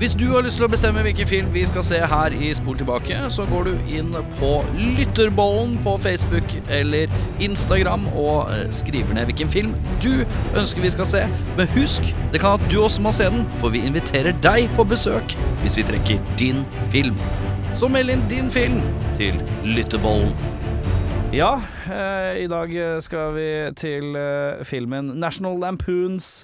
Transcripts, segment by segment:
Hvis du har lyst til å bestemme hvilken film vi skal se her i Spol tilbake, så går du inn på Lytterbollen på Facebook eller Instagram og eh, skriver ned hvilken film du ønsker vi skal se. Men husk, det kan at du også må se den, for vi inviterer deg på besøk hvis vi trekker din film. Så meld inn din film til Lytterbollen. Ja, eh, i dag skal vi til eh, filmen National Lampoons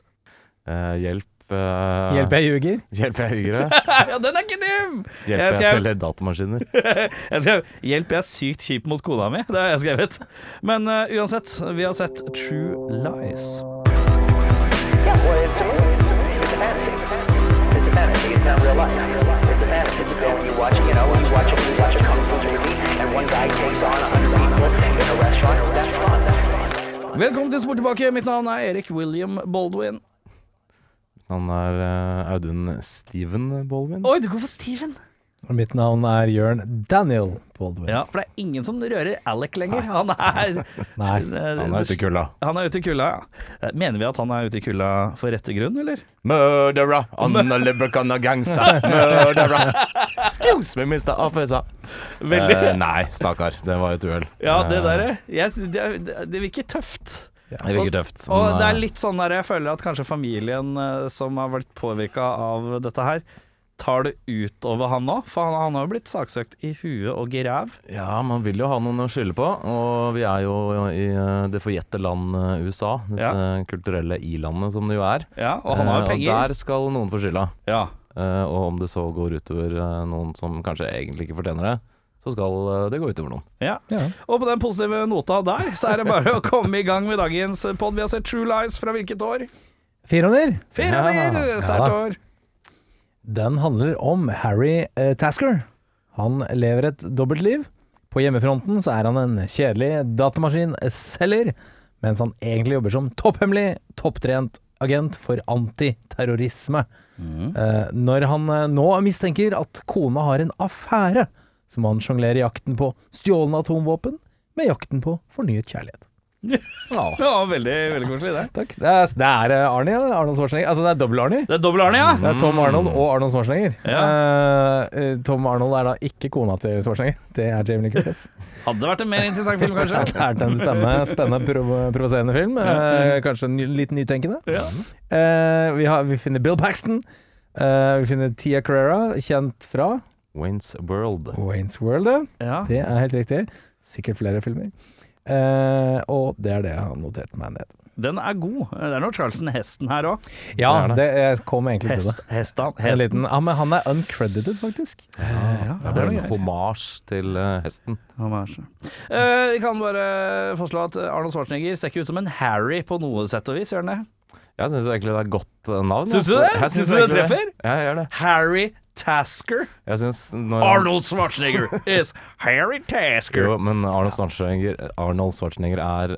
Eh, hjelp eh, Hjelp, jeg ljuger. Hjelp, jeg ljuger, Ja, den er ikke dum! Hjelp, Jeg jeg selger datamaskiner. Jeg skrev 'Hjelp, jeg er sykt kjip mot kona mi'. Det har jeg skrevet. Men uh, uansett, vi har sett True Lies. Yeah, well, it's a movie. It's a fantasy. It's a fantasy. It's not real life. It's a fantasy. You go and you watch, you know, you watch you watch a kung fu movie, and one guy takes on a hundred people in a restaurant. That's fun. That's fun. Velkommen til Sport tilbake. Mitt navn er Erik William Baldwin. Han er eh, Audun Steven Baldwin. Oi, du går for Steven! Og mitt navn er Jørn Daniel Baldwin. Ja, For det er ingen som rører Alec lenger. Han er Nei. Han er ute i kulda. Han er ute i kulda, ja. Eh, Mener vi at han er ute i kulda for rette grunn, eller? Murderer on a leprechaun gangster. Murderer. Excuse me, Mr. Officer. Veldig. Eh, nei, stakkar. Det var et uhell. Ja, det der, derre jeg- Det, det, det virker tøft. Det virker tøft. Og men, det er eh, litt sånn der jeg føler at kanskje familien eh, som har vært påvirka av dette her, tar det utover han nå. For han, han har jo blitt saksøkt i huet og geræv. Ja, man vil jo ha noen å skylde på. Og vi er jo i eh, det forjette land USA. Dette kulturelle i-landet som det jo er. Ja, og han har jo penger. Og der skal noen få skylda. Ja. Og om det så går utover noen som kanskje egentlig ikke fortjener det, så skal eh, det gå utover noen. Ja. Ja. Og på den positive nota der, så er det bare å komme i gang med dagens pod. Vi har sett True Lies fra hvilket år? Firhånder. Firhånder! Ja. Sterkt Ja år. Den handler om Harry eh, Tasker. Han lever et dobbeltliv. På hjemmefronten så er han en kjedelig datamaskinselger, mens han egentlig jobber som topphemmelig, topptrent agent for antiterrorisme. Eh, når han eh, nå mistenker at kona har en affære, så må han sjonglerer jakten på stjålne atomvåpen med jakten på fornyet kjærlighet. Ja, veldig, veldig koselig, det. Takk. Det er, det er eh, Arnie. Arnold Schwarzenegger. Altså det er dobbel-Arnie. Det er dobbel Arnie, ja. Det er Tom Arnold og Arnold Schwarzenegger. Ja. Eh, Tom Arnold er da ikke kona til Schwarzenegger, det er Jamie Lee Curtis. Hadde vært en mer interessant film, kanskje. Det er en spennende, spennende provo provoserende film. Uh, kanskje ny, litt nytenkende. Ja. Uh, vi, har, vi finner Bill Paxton. Vi finner Tia Carrera, kjent fra Waynes World. Waynes World. ja. Ja. Det er helt riktig. Sikkert flere filmer. Eh, og det er det jeg har notert meg ned. Den er god. Det er noe Charleston Hesten her òg. Ja, Det er det. det, jeg kom egentlig til det. hestan, hesten. liten, ja, men han er uncredited, faktisk. Ja, Det er det er en homasj til uh, hesten. Eh, vi kan bare fastslå at Arnold Schwarzenegger ser ikke ut som en Harry på noe sett og vis, gjør han det? Jeg syns egentlig det er et godt eh, navn. Syns du det? Jeg Syns du det treffer? treffer? Ja, jeg gjør det. Harry Tasker. Jeg synes når han- Arnold Schwarzenegger is Harry Tasker. Jo, men Arnold Schwarzenegger, Arnold Schwarzenegger er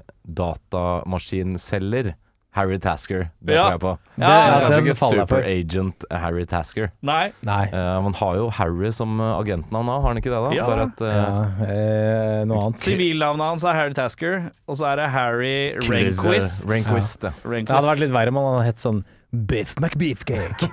datamaskinselger. Harry Tasker, det Ja. tror jeg på. Ja, Det- ja, Kanskje ikke superagent Harry Tasker. Nei. Nei. Uh, man har jo Harry som eh, agentnavn òg, har han ikke det? da? Ja. Bare at eh, Ja, eh, noe annet. Sivilnavnet hans er Harry Tasker, og så er det Harry Rehnquist. Rehnquist, ja. Det hadde vært litt verre om han hadde hett sånn Biff McBeefcake.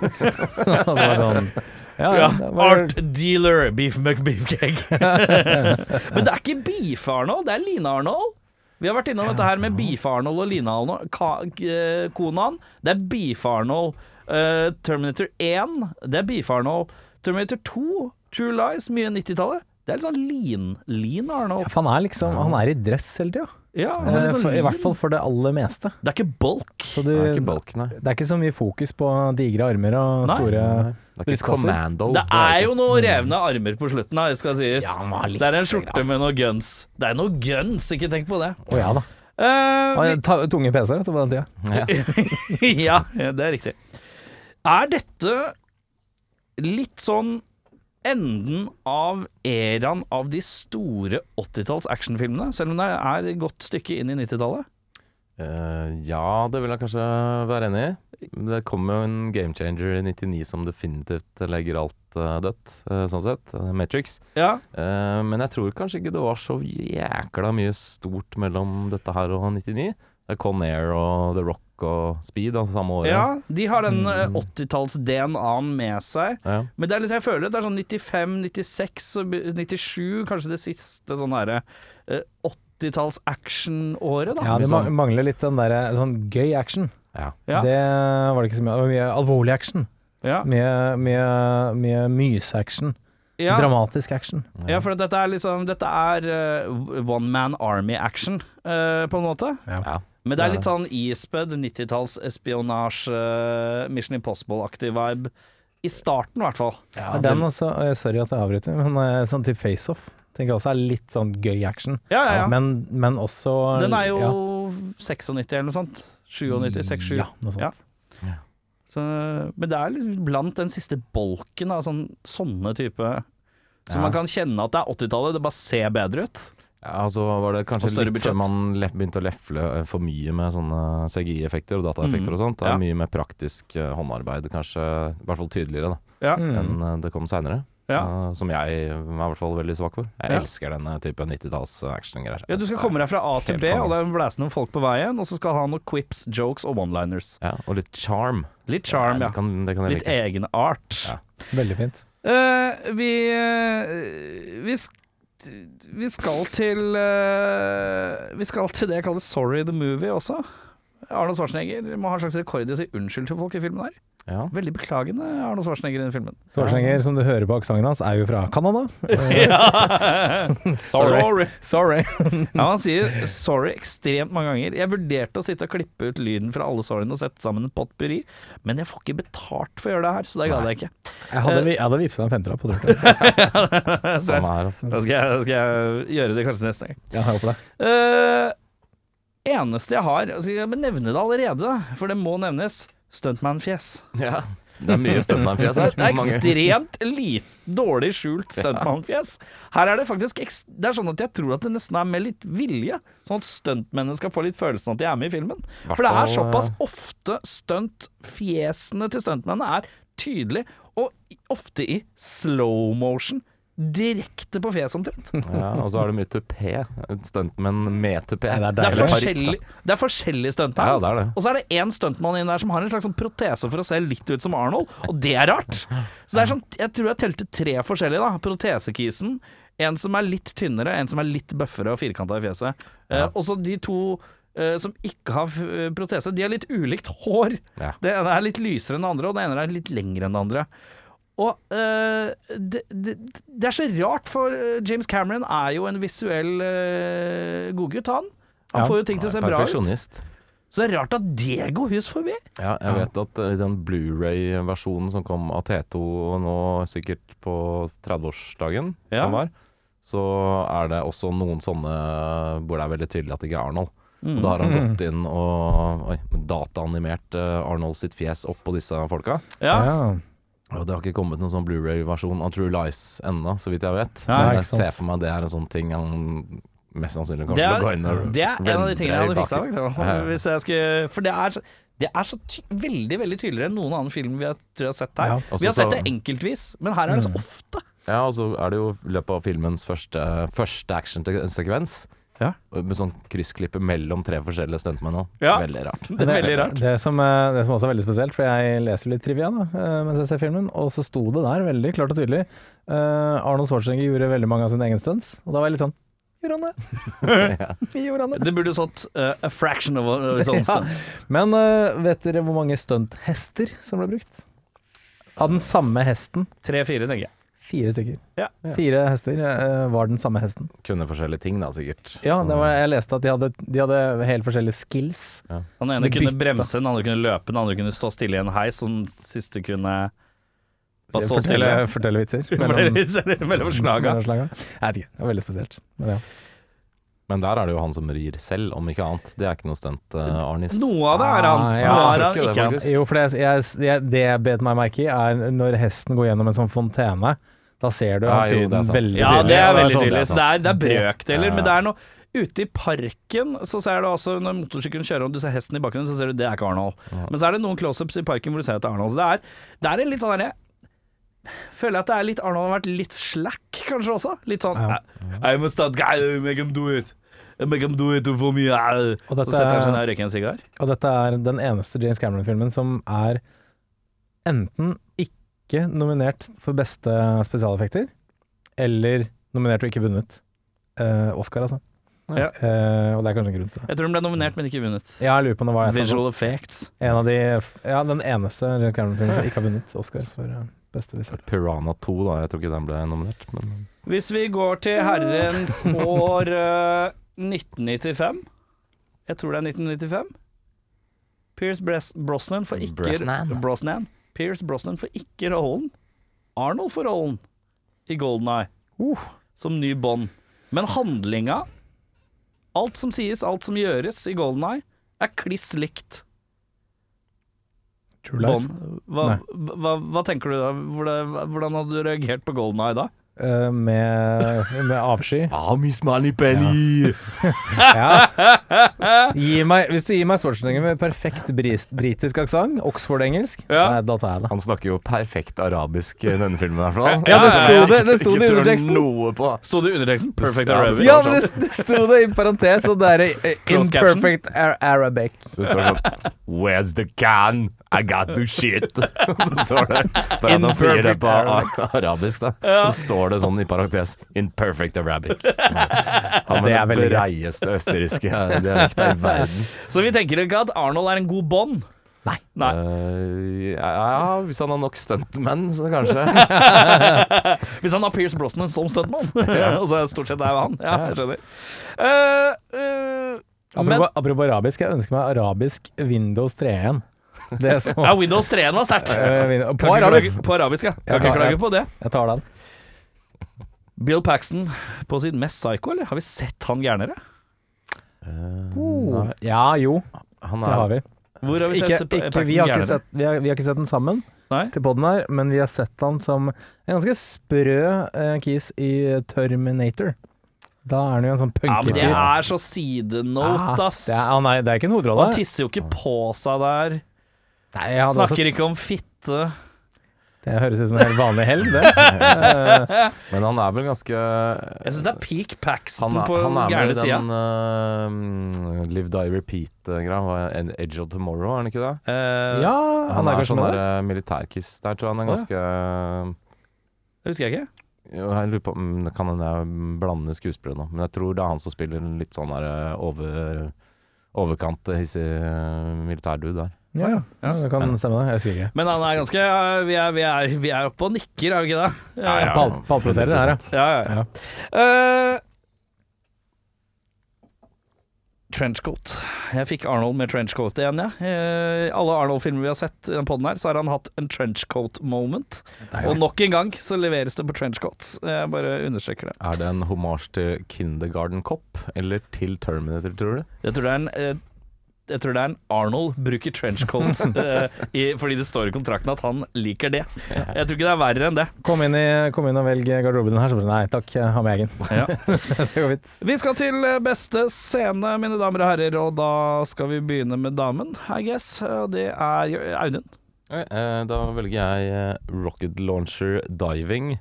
altså, sånn, ja, var- Art Dealer Beef McBeefcake. Men det er ikke Beef-Arnold, det er Line-Arnold. Vi har vært innom dette her med Beef-Arnold og Line-Arnold. Ka- eh, Konaen, det er Beef-Arnold. Uh, Terminator 1, det er Beef-Arnold. Terminator 2, True Lies, mye 90-tallet. Det er litt sånn lean, lean Arnold. Ja, han er liksom Han er i dress hele tida. Ja, for- I hvert fall for det aller meste. Det er ikke bulk. Så du, Det er ikke bulk, nei. det er ikke så mye fokus på digre armer og Nei. store Nei, Det er. Commando. Det er jo noen revne armer på slutten, her, det skal sies. Ja, litt det er en skjorte med noen guns. Det er noen guns, ikke tenk på det. Å ja da. Uh, ta- tunge PC-er på den tida. Ja. ja, ja, det er riktig. Er dette litt sånn enden av eraen av de store 80-talls actionfilmene, selv om det er et godt stykke inn i 90-tallet? Uh, ja, det vil jeg kanskje være enig i. Det kom jo en game changer i 99 som definitivt legger alt uh, dødt, uh, sånn sett. eh, Matrix. Ja. Eh, men jeg tror kanskje ikke det var så jækla mye stort mellom dette her og 99. Det er Con Air og The Rock og Speed, altså samme året. Ja, de har den mm. 80-talls-DNA-en med seg. Ja. Men det er liksom, jeg føler at det er sånn 95, 96, 97, kanskje det siste sånn herre eh, 80-talls-action-året, da. Ja, det sånn- mangler litt den derre sånn gøy action. Ja. Ja. Det var det ikke så mye av. Det var Mye alvorlig action. Ja. Mye, mye, mye myse-action. Ja. Dramatisk action. Ja, for dette er liksom Dette er uh, one man army-action, uh, på en måte. Ja. Men det er litt sånn ispedd 90-talls espionasje, Mission Impossible-aktig vibe. I starten, i hvert fall. Ja, den også, sorry at jeg avbryter, men eh, sånn type face-off tenker jeg også er litt sånn gøy action. Ja, ja, ja. Men, men også Den er jo ja. 96 eller noe sånt. 97, 67. Ja, noe sånt. Ja. Så, men det er litt blant den siste bolken av sånn, sånne type Så Ja. man kan kjenne at det er 80-tallet, det bare ser bedre ut. Ja, så var det kanskje litt budget. før man begynte å lefle eh, for mye med sånne CGI-effekter og dataeffekter Mm, og sånt. Det er ja. mye mer praktisk eh, håndarbeid, kanskje i hvert fall tydeligere, da, Ja. Mm. enn eh, det kom seinere. Ja. som jeg er i hvert fall veldig svak for. Jeg Ja. elsker denne type 90-talls actiongreier. Ja, du skal komme deg fra A til B, og det er blæse noen folk på veien, og så skal ha noen quips, jokes og one-liners. Ja, og litt charm. Litt charm, ja. Det kan, det kan Litt like. egen art. Ja. Veldig fint. Uh, vi uh, vi, sk- vi skal til eh, Vi skal til det jeg kaller Sorry the Movie også. Arnold Schwarzenegger må ha en slags rekord i å si unnskyld til folk i filmen her. Ja. Veldig beklagende Arne Schwarzenegger i den filmen. Schwarzenegger, som du hører på aksenten hans, er jo fra Canada. Sorry. Sorry. Ja, han sier sorry ekstremt mange ganger. Jeg vurderte å sitte og klippe ut lyden fra alle sorryene og sette sammen en potpurri, men jeg får ikke betalt for å gjøre det her, så det gadd jeg ikke. Jeg hadde, vi- jeg hadde vippsa en femtelapp på dørten. sånn her, altså. Da skal, jeg, da skal jeg gjøre det kanskje neste gang. Ja, Jeg håper det. Uh, eneste jeg har altså Jeg må nevne det allerede, for det må nevnes. Stuntman-fjes. Ja. Det er mye stuntman-fjes her. Det er ekstremt lite dårlig skjult stuntman-fjes. Her er det faktisk Det er sånn at jeg tror at det nesten er med litt vilje, sånn at stuntmennene skal få litt følelsen at de er med i filmen. For det er såpass eh, ofte stuntfjesene til stuntmennene er tydelige, og ofte i slow motion. Direkte på fjeset omtrent. Ja, og så har du mye tupé. Stuntmenn med tupé. Det er Det er forskjellig, det er forskjellige stuntmenn. Ja, det er det. Og så er det én stuntmann inn der som har en slags sånn protese for å se litt ut som Arnold, og det er rart. Så det er sånn, jeg tror jeg telte tre forskjellige, da. Protesekisen. En som er litt tynnere, en som er litt bøffere og firkanta i fjeset. Eh, og så de to eh, som ikke har eh, protese, de har litt ulikt hår. Ja. Det ene er litt lysere enn det andre, og det ene er litt lengre enn det andre. Og uh, det, det, det er så rart, for eh, James Cameron er jo en visuell uh, godgutt, han. Han Ja, får jo ting til å se bra ut. Så det er rart at det går hus forbi. Ja, jeg vet at i den Blu-ray-versjonen som kom av T2 nå sikkert på 30-årsdagen Ja. som var, så er det også noen sånne hvor det er veldig tydelig at det ikke er Arnold. Mm. Og da har han gått inn og oi, dataanimert Arnold sitt fjes opp på disse folka. Ja. Ja. Det har ikke kommet noen sånn Blu-ray-versjon av True Lies ennå, så vidt jeg vet. Nei, Men ikke jeg ser for meg det er en sånn ting han mest sannsynlig kommer til å gå inn og det er en av de tingene jeg hadde fiksa. Ja, ja. Hvis jeg skulle, for det er, det er så ty veldig veldig tydeligere enn noen annen film vi har, tror jeg har sett her. Ja. Også Vi har sett det enkeltvis, men her er det så Mm. ofte. Ja, og så er det jo i løpet av filmens første, første actionsekvens. Ja. Med sånn kryssklippe mellom tre forskjellige stuntmenn òg. Ja. Veldig rart. Det er veldig rart. Det som, eh, det som også er veldig spesielt, for jeg leser litt trivia da, eh, mens jeg ser filmen, og så sto det der veldig klart og tydelig uh, Arnold Schwarzenegger gjorde veldig mange av sine egne stunts, og da var jeg litt sånn Gjorde han det? Gjorde han det? Det burde stått uh, a fraction of a sånn Ja. stunts. Men uh, vet dere hvor mange stunthester som ble brukt? Av den samme hesten. Tre-fire, tenker jeg. Fire stykker. Ja. Fire hester uh, var den samme hesten. Kunne forskjellige ting, da, sikkert. Ja, det var, jeg leste at de hadde, de hadde helt forskjellige skills. Ja. Den ene kunne bytte. bremse, den andre kunne løpe, den andre kunne stå stille i en heis, og den siste kunne bare stå Fortelle, stille. fortelle vitser. Mellom, mellom mellom slaga. Jeg vet ikke, det var veldig spesielt. Men ja. Men der er det jo han som rir selv, om ikke annet. Det er ikke noe stunt, uh, Arnis. Noe av det er han. Ah, ja, er han ikke det. Jo, for det jeg, jeg, det jeg bet meg merke i, er når hesten går gjennom en sånn fontene. Da ser du jo, det er veldig Ja, det er veldig sånn- tydelig. Så det er, det er brøkdeler. Men det er noe Ute i parken så ser du også når motorsykkelen kjører og du ser hesten i bakgrunnen, så ser du det er ikke Arnold. Men så er det noen close-ups i parken hvor du ser at det er Arnold. Så det er, det er en litt sånn derre Føler jeg at det er litt Arnold har vært litt slack, kanskje også. Litt sånn Ja. I- I'm a stunt guy, make him do it. Make them do it for me. Og Så setter han seg ned og røyker en sigar. og dette er den eneste James Cameron-filmen som er enten ikke nominert for beste spesialeffekter, eller nominert og ikke vunnet eh, Oscar, altså. Ja. Eh, og det er kanskje en grunn til det. Jeg tror den ble nominert, men ikke vunnet. Ja, jeg lurer på om det var Visual effects. En av de Ja, den eneste James Cameron-filmen som ikke har vunnet Oscar for eh, beste visuelle. Piranha 2, da. Jeg tror ikke den ble nominert. Men Hvis vi går til herrens år eh, 1995 Jeg tror det er 1995. Pierce Bres Brosnan får ikke Brosnan. Brosnan. Pierce Brosnan får ikke rollen. Arnold får rollen i Golden Eye Uh. som ny Bond. Men handlinga, alt som sies, alt som gjøres i Golden Eye, er kliss likt True Lies. Hva, hva, hva tenker du da? Hvordan, hvordan hadde du reagert på Golden Eye da? Eh, med, med avsky. Ah, Miss Moneypenny! Ja. Gi meg, hvis du gir meg Schwarzenegger med perfekt britisk aksent, Oxford-engelsk, Ja. da tar jeg det. Han snakker jo perfekt arabisk i denne filmen, i hvert fall. Ja, det sto det- det sto det i underteksten. Sto det i underteksten? Perfect Arabic? Ja, men det, det sto det i parentes, og det er imperfect ar Arabic. Det står sånn Where's the can? I got to shit. Så står det Bare at han sier det på arabisk, da. Så står det sånn i parentes In perfect Arabic. Han Det er den breieste østerrikske dialekta i verden. Så vi tenker ikke at Arnold er en god Bond? Nei. Nei. Uh, ja, ja, hvis han har nok stuntmenn, så kanskje. Hvis han har Pierce Brosnan som stuntmann. Og så er det stort sett er han. Ja, jeg skjønner. Uh, eh, men Apropos, apropos arabisk, jeg ønsker meg arabisk Windows 3 igjen. Det er så ja, Windows 3 var sterkt. På arabisk. På arabisk, ja. Kan ikke klage på det. Jeg tar den. Bill Paxton på sitt mest psycho, eller? Har vi sett han gærnere? Uh, Oh. Ja, jo, han det har er vi. Hvor har vi sett ikke, Paxton vi, har ikke gærnere? sett, vi, har, vi har ikke sett den sammen Nei? til podden her, men vi har sett han som en ganske sprø eh, kis i Terminator. Da er han jo en sånn Ja, men det er så sidenote, ass. det, er, ah, nei, det er ikke en hovedrolle. Han tisser jo ikke på seg der. Nei, han også, Snakker ikke om fitte. Det høres ut som en helt vanlig helg, det. Eh, Men han er vel ganske Jeg syns det er peak Paxton han, er- sida. han er gærne sida. den uh, Live Die Repeat-greia. En Edge of Tomorrow, er han ikke det? Uh, ja, Han, han er er, sånn der militærkiss der, tror jeg han er ganske uh, Det husker jeg ikke. jo, Jeg lurer på mm, Det kan hende jeg blander skuespillere nå, men jeg tror det er han som spiller en litt sånn der over overkant hissig militærdude der. Ja, ja. Ja. det kan stemme det. Jeg husker ikke. Men han er ganske Vi er, vi er, vi er oppe og nikker, er vi ikke det? Ja, ja. Pall- Pallplasserer her, ja. ja, ja. ja. Eh, trenchcoat. Jeg fikk Arnold med trenchcoat igjen, jeg. Ja. I alle Arnold-filmer vi har sett i den podden her, så har han hatt en trenchcoat-moment. Og nok en gang så leveres det på trenchcoat. Jeg bare understreker det. Er det en homasj til Kindergarten Cop eller til Terminator, tror du? Jeg tror det er en eh, jeg tror det er en Arnold bruker trenchcoat eh, i, fordi det står i kontrakten at han liker det. Jeg tror ikke det er verre enn det. Kom inn, i, kom inn og velg garderoben din her, så bare nei takk, jeg har med egen. Ja. det går fint. Vi skal til eh, beste scene, mine damer og herrer, og da skal vi begynne med damen, I guess. Og Det er Audun. Okay, eh, Da velger jeg eh, Rocket Launcher Diving.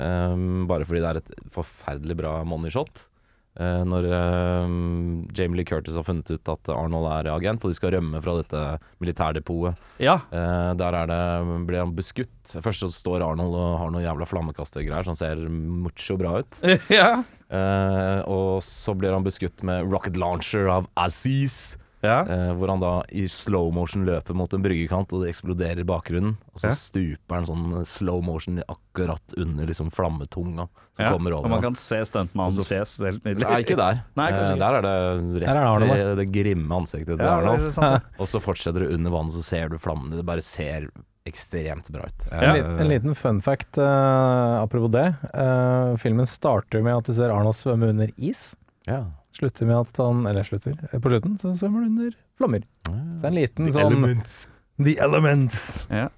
ehm, bare fordi det er et forferdelig bra money shot. Eh, når ehm, Jamie Lee Curtis har funnet ut at Arnold er agent, og de skal rømme fra dette militærdepotet. Ja. Eh, der er det, blir han beskutt. Først så står Arnold og har noen jævla flammekastergreier som ser mucho bra ut. ja. Eh, og så blir han beskutt med rocket launcher av Aziz. Ja. Eh, hvor han da i slow motion løper mot en bryggekant, og det eksploderer i bakgrunnen. Og så Ja. stuper han sånn slow motion akkurat under liksom flammetunga som ja. kommer Og man kan se stuntmannens fjes. Helt nydelig. Nei, ikke der. Nei, Eh, der er det Der er det rett det grimme ansiktet til Ja, Arnold. det sant, det. Og så fortsetter det under vannet, så ser du flammene. Det bare ser ekstremt bra ut. En, li en liten fun fact uh, apropos det. Uh, filmen starter med at du ser Arnold svømme under is. Ja. Slutter med at han Eller slutter. eh, På slutten så svømmer han under flommer. Så det er en liten The sånn elements. The Elements. Ja.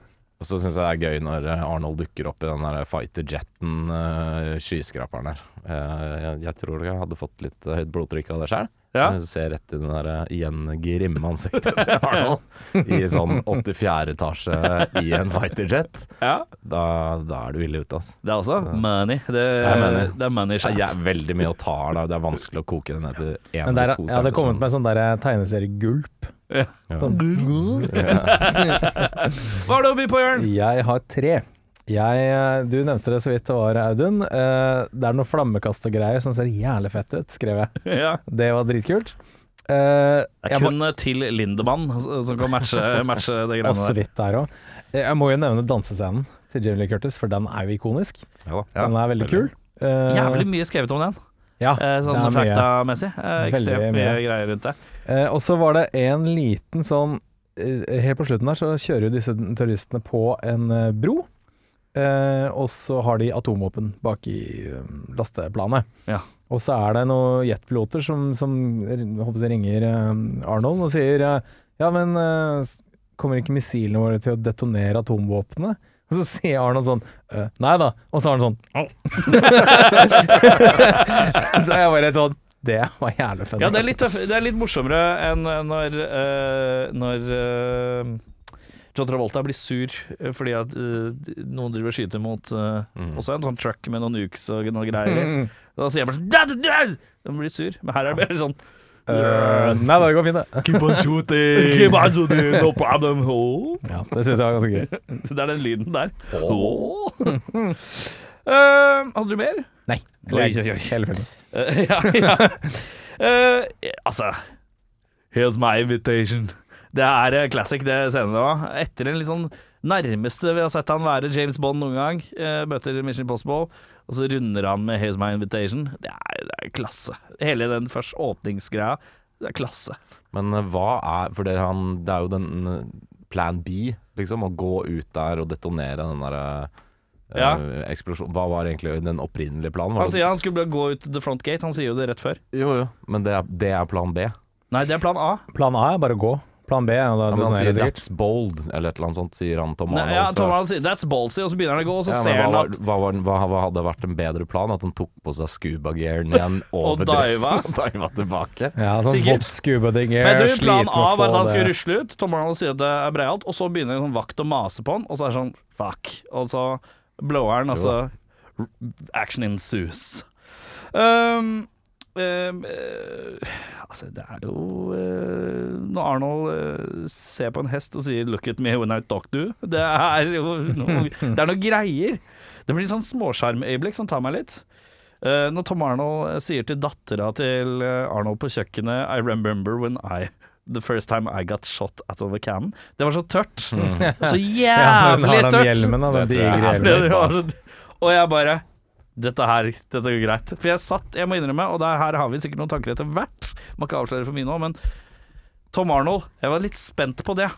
Og så syns jeg det er gøy når eh, Arnold dukker opp i den der fighter jeten, uh, skyskraperen der. Eh, jeg, jeg tror jeg hadde fått litt eh, høyt blodtrykk av det sjøl. Ja. Du ser rett i den der eh, igjen grimme ansiktet til Arnold i sånn 84. etasje i en fighterjet. Ja, Da, da er du ille ute, ass. det er også money. Det, er money. det er money Det shit. er veldig mye å ta her, da. Det er vanskelig å koke det ned til én eller to jeg hadde kommet med sånn der tegneseriegulp. Ja. Sånn. Hva har du å by på, Jørn? Jeg har tre. Jeg, eh, du nevnte det så vidt det var, Audun. Eh, Det er noen flammekastergreier som ser jævlig fett ut, skrev jeg. Ja. Det var dritkult. Uh, Det er er må- kun til Lindemann som kan matche, matche det Og så vidt der òg. Jeg må jo nevne dansescenen til Jamie Lee Curtis, for den er jo ikonisk. Ja, Den er veldig veldig. kul. Uh, Jævlig mye skrevet om den, Ja, sånn faktamessig. Ekstremt mye mye. greier rundt det. Uh, og så var det en liten sånn Helt på slutten her så kjører jo disse terroristene på en bro. Eh, og så har de atomvåpen bak i eh, lasteplanet. Ja. Og så er det noen jetpiloter som, som håper ringer eh, Arnold og sier eh, Ja, men eh, kommer ikke missilene våre til å detonere atomvåpnene? Og så sier Arnold sånn «Øh, Nei da. Og så har han sånn «Au». Så jeg bare sånn Det var jævlig fett. Ja, det er litt, det er litt morsommere enn når, når John Travolta blir sur eh, fordi at uh, noen driver og skyter mot uh, Mm. også en sånn truck med noen nukes og noe greier. Mm. Da sier han bare sånn «Dad, dad!» Den blir sur. Men her er det mer sånn uh, nei, det går fint, det. Keep on shooting! Keep on shooting, no problem. Oh. Ja, det syns jeg var ganske gøy. Så det er den lyden der. Oh. Eh, hadde du mer? Nei. Oi, oi, oi. Hele filmen. Ja, ja. Eh, altså Here's my invitation. Det er eh, classic, det scenen det var. Etter en litt sånn nærmeste vi har sett han være James Bond noen gang. eh, møter Mission Impossible, og så runder han med Here's my invitation. Det er, det er klasse. Hele den første åpningsgreia, det er klasse. Men eh, hva er For det, han, det er jo den plan B, liksom. Å gå ut der og detonere den derre Ja. eksplosjonen. Hva var egentlig den opprinnelige planen? Han sier han skulle gå ut the front gate, han sier jo det rett før. Jo, jo, men det er, det er plan B. Nei, det er plan A. Plan A er bare å gå. Plan B Ja, da Ja, men han sier 'that's bold', eller et eller annet sånt, sier han Tom Nei, ja, Tom Arnold sier 'that's ballsy', og så begynner han å gå, og så Ja, ser han at hva, var, hva, hva hadde vært en bedre plan? At han tok på seg scuba-gearen igjen over dressen og diva tilbake? Ja, sånn Sikkert. vått scuba dig Men jeg tror sliter plan A var at han skulle rusle ut. Tom Arnold sier at det er breialt, og så begynner en sånn vakt å mase på han, og så er det sånn fuck. Og så blower han, og så action ensues. Um, eh, altså, det er jo eh, Når Arnold eh, ser på en hest og sier 'look at me when I talk to you', det er jo noe, det er noe greier. Det blir sånn småskjermøyeblikk som tar meg litt. Eh, når Tom Arnold eh, sier til dattera til eh, Arnold på kjøkkenet I remember when I The first time I got shot out of a cannon. Det var så tørt. Så jævlig den tørt. hjelmen, da, den Det tror jeg digre hjelmen. Og jeg bare dette her, dette går greit. For jeg satt, jeg må innrømme, og der, her har vi sikkert noen tanker etter hvert, må ikke avsløre for mye nå, men Tom Arnold, jeg var litt spent på det.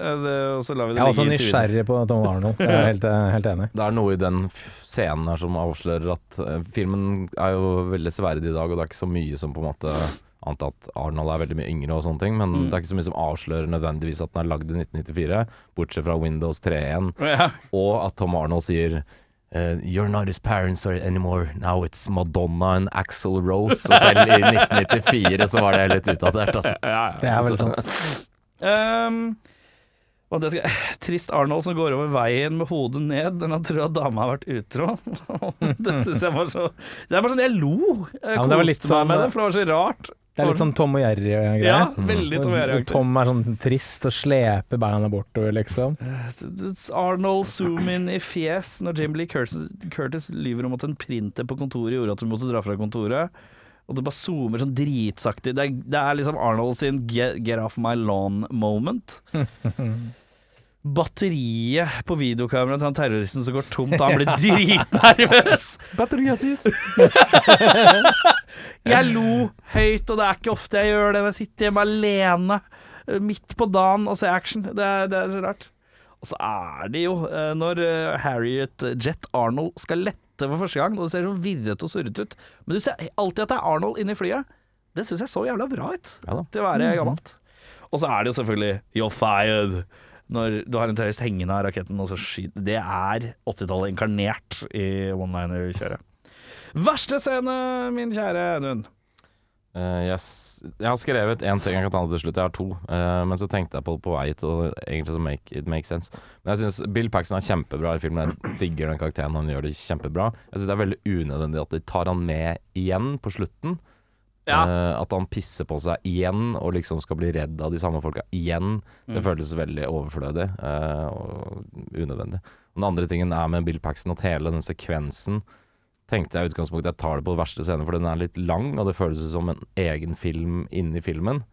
Eh, det og så lar vi det Jeg er også nysgjerrig på Tom Arnold. Jeg er helt, eh, helt enig. Det er noe i den scenen her som avslører at uh, filmen er jo veldig severdig i dag, og det er ikke så mye som på en måte Annet at Arnold er veldig mye yngre og sånne ting, men Mm. det er ikke så mye som avslører nødvendigvis at den er lagd i 1994, bortsett fra Windows 3.1, Ja. og at Tom Arnold sier eh, You're not his parents anymore. Now it's Madonna and Axel Rose. Og selv i 1994 så var det litt utdatert, altså. Ja, Det er vel sånn. Um, og det skal, trist Arnold som går over veien med hodet ned når han tror at dama har vært utro. det synes jeg var så Det er bare sånn Jeg lo. Jeg Ja, men det var koste sånn- meg med det, for det var så rart. Det er litt sånn Tom og Jerry-greie. Ja, veldig Tom og Jerry-aktig. Tom er sånn trist og sleper beina bortover, liksom. Arnold zoom in i fjes når Jim Lee Curtis, Curtis lyver om at en printer på kontoret gjorde at hun måtte dra fra kontoret. Og det bare zoomer sånn dritsaktig. Det er, det er liksom Arnold sin get, get off my lawn moment. Batteriet på videokameraet til han terroristen som går tomt, han blir dritnervøs. Jeg lo høyt, og det er ikke ofte jeg gjør det når jeg sitter hjemme alene eh, midt på dagen og ser action. Det er, det er så rart. Og så er det jo eh, når eh, Harriet Jet Arnold skal lette for første gang, og det ser så virrete og surrete ut. Men du ser alltid at det er Arnold inni flyet. Det syns jeg så jævla bra ut Ja til å være gammelt. Og så er det jo selvfølgelig You're fired. Når du har en terrorist hengende av raketten, og så skyter Det er 80-tallet inkarnert i one-liner-kjøret. Verste scene, min kjære Nund? Uh, jeg, jeg har skrevet én ting, jeg kan ta til slutt. Jeg har to. Uh, men så tenkte jeg på det på vei til å egentlig så make it make sense. Men jeg syns Bill Paxton er kjempebra i filmen. Jeg digger den karakteren. Han gjør det kjempebra. Jeg syns det er veldig unødvendig at de tar han med igjen på slutten. Ja. Uh, at han pisser på seg igjen og liksom skal bli redd av de samme folka igjen. Det Mm. føles veldig overflødig uh, og unødvendig. Den andre tingen er med Bill Paxton at hele den sekvensen tenkte jeg i utgangspunktet jeg tar det på verste scene, for den er litt lang, og det føles som en egen film inni filmen.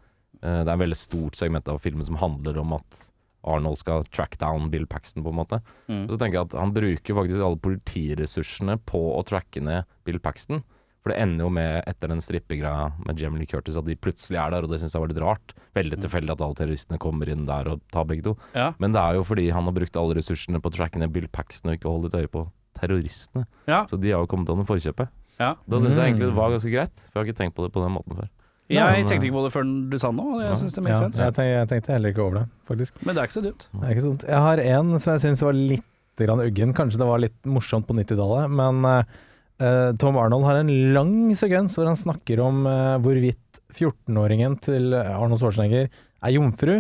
Uh, det er en veldig stort segment av filmen som handler om at Arnold skal track down Bill Paxton, på en måte. Mm. Så tenker jeg at han bruker faktisk alle politiressursene på å tracke ned Bill Paxton. For det ender jo med, etter den strippegreia med Jamie Lee Curtis, at de plutselig er der, og det syns jeg var litt rart. Veldig tilfeldig at alle terroristene kommer inn der og tar begge to. Ja. Men det er jo fordi han har brukt alle ressursene på å tracke ned Bill Paxton og ikke holde et øye på terroristene. Ja. Så de har jo kommet under forkjøpet. Ja. Da syns jeg Mm. egentlig det var ganske greit, for jeg har ikke tenkt på det på den måten før. Jeg tenkte ikke på det før du sa det nå, og jeg Ja. syns det Ja, makes sense. jeg, tenkte, jeg tenkte heller ikke over det, faktisk. Men det er ikke så dumt. Det er ikke sånt. Jeg har en som jeg syns var litt grann uggen. Kanskje det var litt morsomt på 90-tallet, men eh, Tom Arnold har en lang sekvens hvor han snakker om uh, hvorvidt 14-åringen til Arnold Schwarzenegger er jomfru,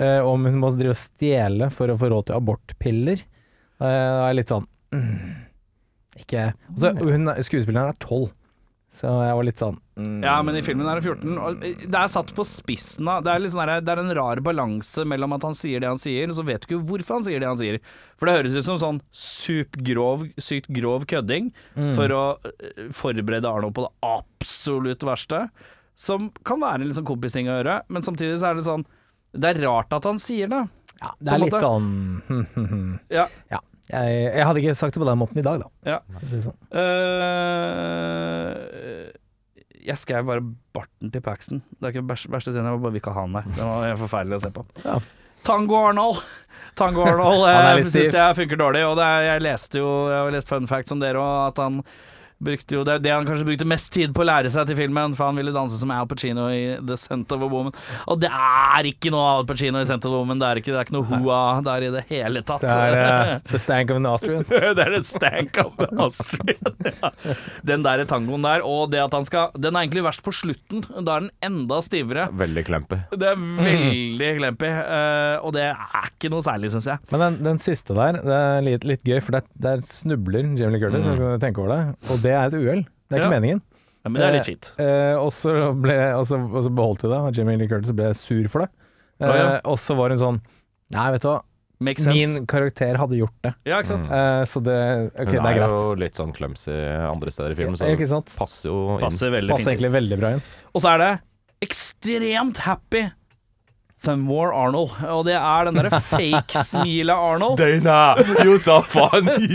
eh, om hun må drive og stjele for å få råd til abortpiller. Da er jeg litt sånn mm, Ikke altså, hun, Skuespilleren er 12, så jeg var litt sånn mm, Ja, men i filmen er det 14. Og det er satt på spissen av det sånn det er en rar balanse mellom at han sier det han sier, og så vet du ikke hvorfor han sier det han sier. For det høres ut som sånn supergrov, sykt grov kødding mm. for å eh, forberede Arno på det absolutt verste. Som kan være en sånn kompisting å gjøre, men samtidig så er det sånn Det er rart at han sier det. Ja, det er litt sånn hm, hm, hm. Ja. Jeg, jeg hadde ikke sagt det på den måten i dag, da. Ja. si sånn. uh, jeg skrev bare barten til Paxton. Det er ikke den verste- scenen, jeg bare vil ikke ha han der. Den var forferdelig å se på. Ja. Tango Arnold. Tango Arnold eh, syns jeg funker dårlig. Og det er, jeg leste jo Jeg har lest fun facts om dere òg, at han brukte jo Det er det han kanskje brukte mest tid på å lære seg til filmen, for han ville danse som Al Pacino i The Scent of a Woman. Og det er ikke noe Al Pacino i Scent of a Woman, det er ikke, det er ikke noe hoa der i det hele tatt. Det er uh, The Stank of an Austrian. det er det stank of an Austrian. Ja. Den der tangoen der, og det at han skal Den er egentlig verst på slutten. Da er den enda stivere. Veldig klempy. Det er veldig klempy, uh, og det er ikke noe særlig, syns jeg. Men den, den siste der, det er litt, litt gøy, for der, der snubler Jamie Lee Curtis, Mm. du tenker tenke over det. Og det er et uhell. Det er ikke Ja. meningen. Ja, men det er litt skitt. Eh, og, så ble, og, så, og så beholdt de det, og Jamie Lee Curtis ble sur for det. Eh, Å, ja. Og så var hun sånn Nei, vet du hva, Makes sense. min karakter hadde gjort det. Ja, ikke sant? Eh, så det Ok, Hun det er er greit. jo litt sånn clumsy andre steder i filmen, så ikke sant? passer jo inn. Passer veldig Passer fint. egentlig veldig bra inn. Og så er det ekstremt happy Thumwar Arnold. Og det er den derre fake-smilet Arnold. Dana, you so funny!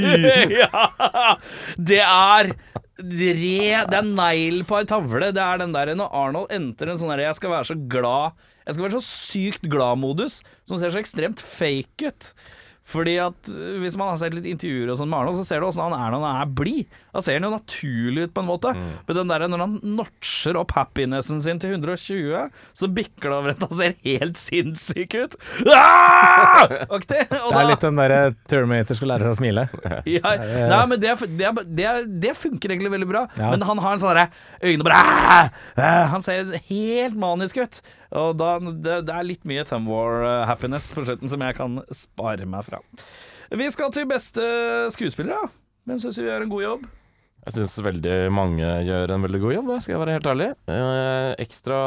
ja! Det er re, Det er negl på ei tavle. Det er den der når Arnold entrer en sånn derre 'jeg skal være så glad' Jeg skal være så sykt glad-modus, som ser så ekstremt fake ut. Fordi at øh, Hvis man har sett litt intervjuer og sånn med Arnold, så ser du åssen han er når han er blid. Da ser han jo naturlig ut, på en måte. Men den der, når han notcher opp happinessen sin til 120, så bikker det over at han ser helt sinnssyk ut. Ah! Okay, Og Det er litt den derre Terminator skal lære seg å smile. ja, nei, men det, det, det, det funker egentlig veldig bra. Ja. Men han har en sånn derre Øynene bare «Ah!» Ah, Han ser helt manisk ut. Og da, det, det er litt mye Thumb War-happiness på slutten som jeg kan spare meg fra. Vi skal til beste skuespillere. Hvem syns vi gjør en god jobb? Jeg syns veldig mange gjør en veldig god jobb, skal jeg være helt ærlig. Eh, ekstra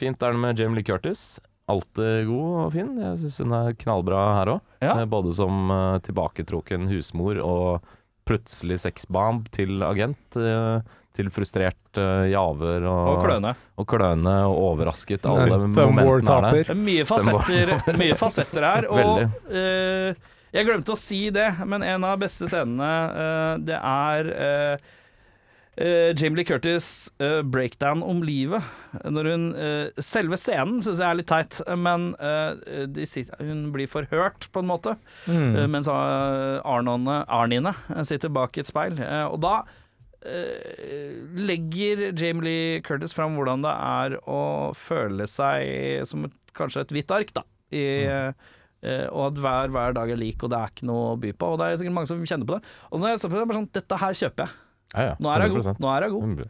fint er det med Jamie Lee Curtis. Alltid god og fin. Jeg syns hun er knallbra her òg. Ja. Eh, både som eh, tilbaketrukken husmor og plutselig sexbomb til agent. eh, til frustrert uh, javer og, Og kløne. og kløne og overrasket. Alle momentene er der. Det er mye fasetter, mye fasetter her. Og eh, jeg glemte å si det, men en av beste scenene, uh, det er Uh, eh, Jamie Lee Curtis' uh, breakdown om livet. Når hun uh, Selve scenen syns jeg er litt teit, men eh, de sitter, hun blir forhørt, på en måte. Mm. mens Arnone, Arnine sitter bak et speil. Og da legger Jamie Lee Curtis fram hvordan det er å føle seg som et, kanskje et hvitt ark, da. I, uh, og at hver, hver dag er lik, og det er ikke noe å by på. Og det er sikkert mange som kjenner på det. Og når jeg ser på det, er bare sånn Dette her kjøper jeg. Ja, ja, Nå er jeg god. Nå er jeg god.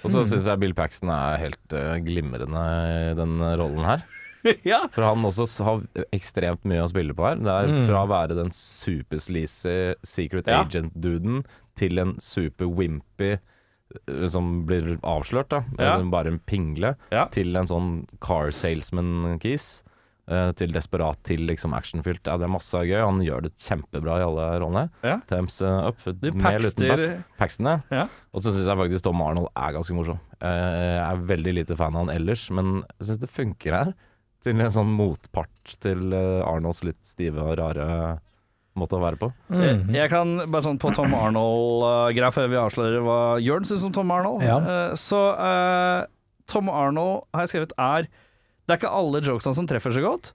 Og så syns jeg Bill Paxton er helt uh, glimrende i den rollen her. ja. For han også har ekstremt mye å spille på her. Det er fra å være den supersleazy secret agent-duden til en super-wimpy eh, som blir avslørt, da. Ja. Bare en pingle. Ja. Til en sånn car salesman-kis. eh, Til desperat, til liksom actionfylt. Ja, det er masse gøy. Han gjør det kjempebra i alle rollene. Ja. Thumbs eh, up. De back. Paxton, ja. Og så syns jeg faktisk Tom Arnold er ganske morsom. Jeg er veldig lite fan av han ellers, men jeg syns det funker her. Til en sånn motpart til Arnolds litt stive og rare måte å være på. Jeg, jeg kan bare sånn på Tom Arnold-greia før vi avslører hva Jørn syns om Tom Arnold. Ja. Eh, så uh, Tom Arnold har jeg skrevet er Det er ikke alle jokesene som treffer så godt,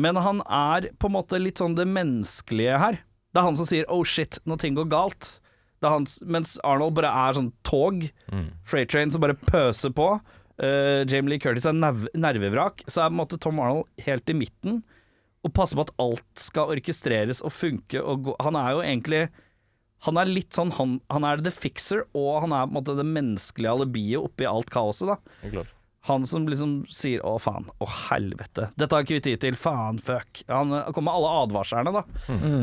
men han er på en måte litt sånn det menneskelige her. Det er han som sier 'oh shit, når ting går galt'. Det er han, mens Arnold bare er sånn tog, freight train som bare pøser på. Uh, Jamie Lee Curtis er nerv nervevrak. Så er på en måte Tom Arnold helt i midten og passe på at alt skal orkestreres og funke og gå. Han er jo egentlig Han er litt sånn Han, han er the fixer, og han er på en måte det menneskelige alibiet oppi alt kaoset, da. Han som liksom sier 'å, faen', 'å, helvete', 'dette har ikke vi tid til', 'faen, fuck'. Han kommer med alle advarslene, da.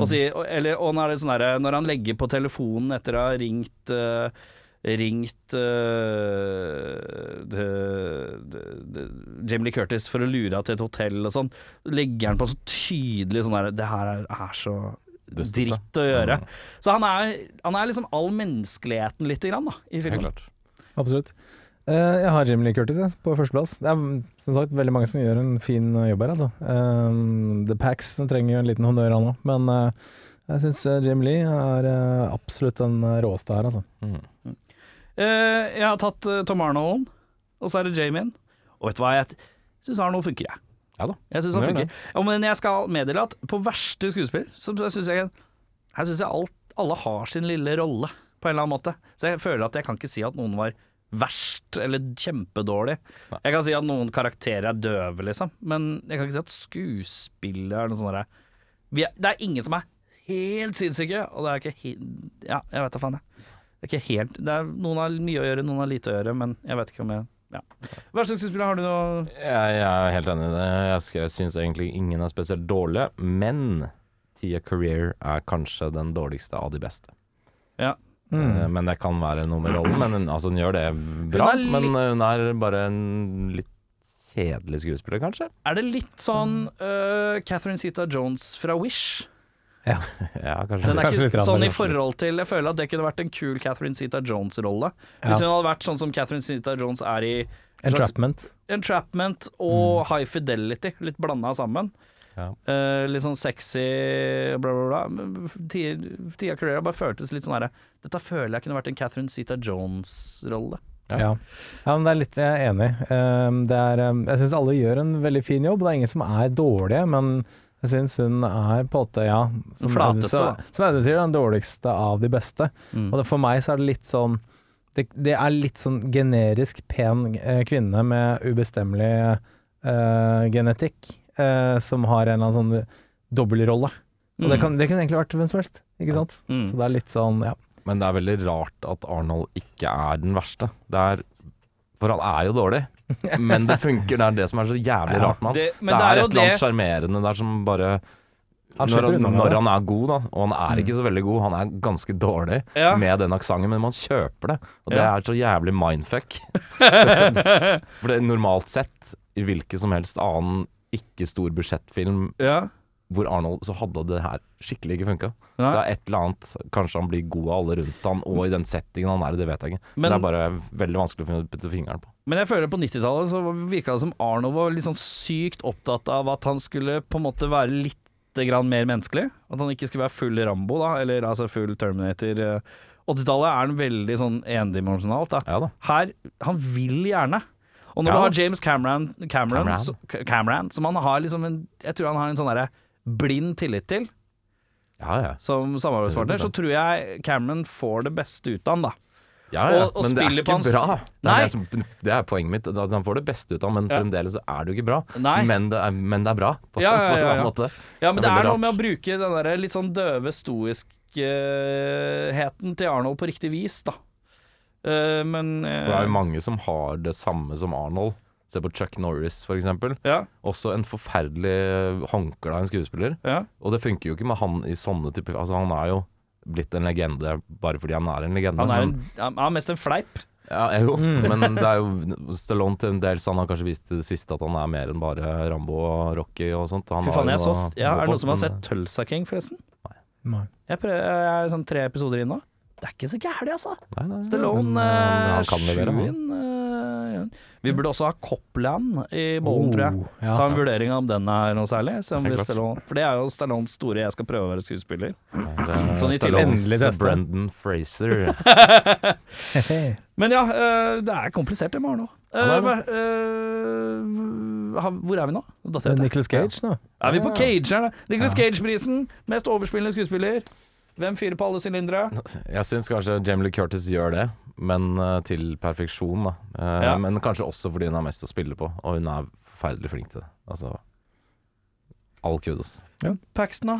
Og, sier, og, eller, og når, det er sånn der, når han legger på telefonen etter å ha ringt eh, Ringt uh, de, de, det- Jamie Lee Curtis for å lure henne til et hotell og sånn, legger han på så tydelig sånn der Det her er, er så dritt å gjøre. Så han er, han er liksom all menneskeligheten lite grann, da, i filmen. klart. Absolutt. Uh, jeg har Jim Lee Curtis jeg, på førsteplass. Det er som sagt veldig mange som gjør en fin eh, jobb her, altså. Um, The Pax den trenger jo en liten honnør, han òg. Men uh, jeg syns Jim Lee er eh, absolutt den eh, råeste her, altså. Mm. Eh, jeg har tatt eh, Tom Arnold, og så er det Jamien. Og vet du hva, jeg syns Arnold funker, jeg. Ja da. Jeg synes han funker. Ja, men jeg skal meddele at på verste skuespill, så syns jeg Her syns jeg alt, alle har sin lille rolle, på en eller annen måte. Så jeg føler at jeg kan ikke si at noen var verst eller kjempedårlig. Jeg kan si at noen karakterer er døve, liksom, men jeg kan ikke si at skuespillet er noe sånt derre er- Det er ingen som er helt sinnssyke, og det er ikke Ja, jeg vet da faen, jeg. Det er ikke helt det er, Noen har mye å gjøre, noen har lite å gjøre, men jeg vet ikke om jeg ja. Hva slags skuespiller har du nå? Jeg, jeg er helt enig i det. Jeg, syns egentlig ingen er spesielt dårlige, men Tia Career er kanskje den dårligste av de beste. Ja. Mm. Men det kan være noe med rollen. Men hun, altså, hun gjør det bra. Hun Men eh, hun er bare en litt kjedelig skuespiller, kanskje. Er det litt sånn uh, Catherine Zeta Jones fra Wish? Ja, kanskje. Den er Kanskje ikke sånn i forhold til Jeg føler at det kunne vært en kul Catherine Zeta Jones-rolle. Hvis Ja. hun hadde vært sånn som Catherine Zeta Jones er i Entrapment. Entrapment og High Fidelity, litt blanda sammen. Ja. Uh, litt sånn sexy bla, bla, bla. Tia Carrera bare føltes litt sånn herre Dette føler jeg kunne vært en Catherine Zeta Jones-rolle. Ja. Ja. ja, men det er litt Jeg er enig. Um, det er, um, jeg syns alle gjør en veldig fin jobb. Det er ingen som er dårlige, men jeg syns hun er på åtte, ja Som flateste, så- da. Som Audun sier, den dårligste av de beste. Mm. Og det, for meg så er det litt sånn Det, det er litt sånn generisk pen eh, kvinne med ubestemmelig eh, genetikk, eh, som har en eller annen sånn dobbeltrolle. Og det, kan, det kunne egentlig vært hvem som helst, ikke sant? Mm. Så det er litt sånn, ja. Men det er veldig rart at Arnold ikke er den verste. Det er For han er jo dårlig. Men det funker. Det er det som er så jævlig rart med han. Det- Det, det er er et eller annet sjarmerende der som bare Han når, han, når han er god, da, og han er ikke så veldig god, han er ganske dårlig Ja. med den aksenten, men man kjøper det. Og det Ja. er så jævlig mindfuck. For det er normalt sett, i hvilken som helst annen ikke-stor budsjettfilm Ja. Hvor Arnold så hadde det her skikkelig ikke funka. Så er et eller annet Kanskje han blir god av alle rundt han, og i den settingen han er i, det vet jeg ikke. Men- det er bare veldig vanskelig å putte fingeren på. Men jeg føler på 90-tallet så virka det som Arnold var litt sånn sykt opptatt av at han skulle på en måte være litt grann mer menneskelig. At han ikke skulle være full Rambo, da, eller altså full Terminator. eh. 80-tallet er han veldig sånn endimensjonalt, da. Ja da. Her Han vil gjerne. Og når Ja. du har James Cameron, Cameron, Cameron. Så, Cameron som han har liksom en Jeg tror han har en sånn derre blind tillit til Ja, ja. som samarbeidspartner, så tror jeg Cameron får det beste ut av han, da. ja, ja. Og- og men det er ikke bra. Det er, det, som, det er poenget mitt. Han får det beste ut av men Ja. fremdeles så er det jo ikke bra. Men det er, men det er bra, på, Ja, ja, ja, ja. måte. Ja, men Det det er er noe med å bruke den der litt sånn døve, stoiskheten til Arnold på riktig vis, da. Uh, men uh, For det er jo mange som har det samme som Arnold. Se på Chuck Norris, for eksempel. ja, Også en forferdelig håndkle av en skuespiller. ja. Og det funker jo ikke med han i sånne typer Altså, han er jo blitt en legende bare fordi han er en legende. Han er, men- han er mest en fleip. Ja, jo, men det er jo Stallone til en del så han har kanskje vist til det siste at han er mer enn bare Rambo og Rocky og sånt. Han Fy har faen, jeg jo så ja, Er det noen som har sett Tulsa King, forresten? Nei. Jeg, prøver, jeg er sånn tre episoder inn nå. Det er ikke så gærent, altså. Nei, nei, Stallone han. inn. eh. Vi burde også ha Copland i bollen, tror jeg. Oh, ja. Ta en vurdering av om den er noe særlig. Stallone, for det er jo Stallones store 'jeg skal prøve å være skuespiller'. Er Sånn i Stallones. Brendan Fraser. Men ja, uh, det er komplisert det med. Ja, eh, ha- hvor er vi nå? Nicholas Cage, nå. Er vi på Cage her, da? Nicholas Ja. Cage-prisen. Mest overspillende skuespiller. Hvem fyrer på alle sylindere? Jeg syns kanskje Jamie Curtis gjør det, men uh, til perfeksjon, da. Uh, Ja. Men kanskje også fordi hun har mest å spille på, og hun er forferdelig flink til det. Altså All kudos. Paxton, da?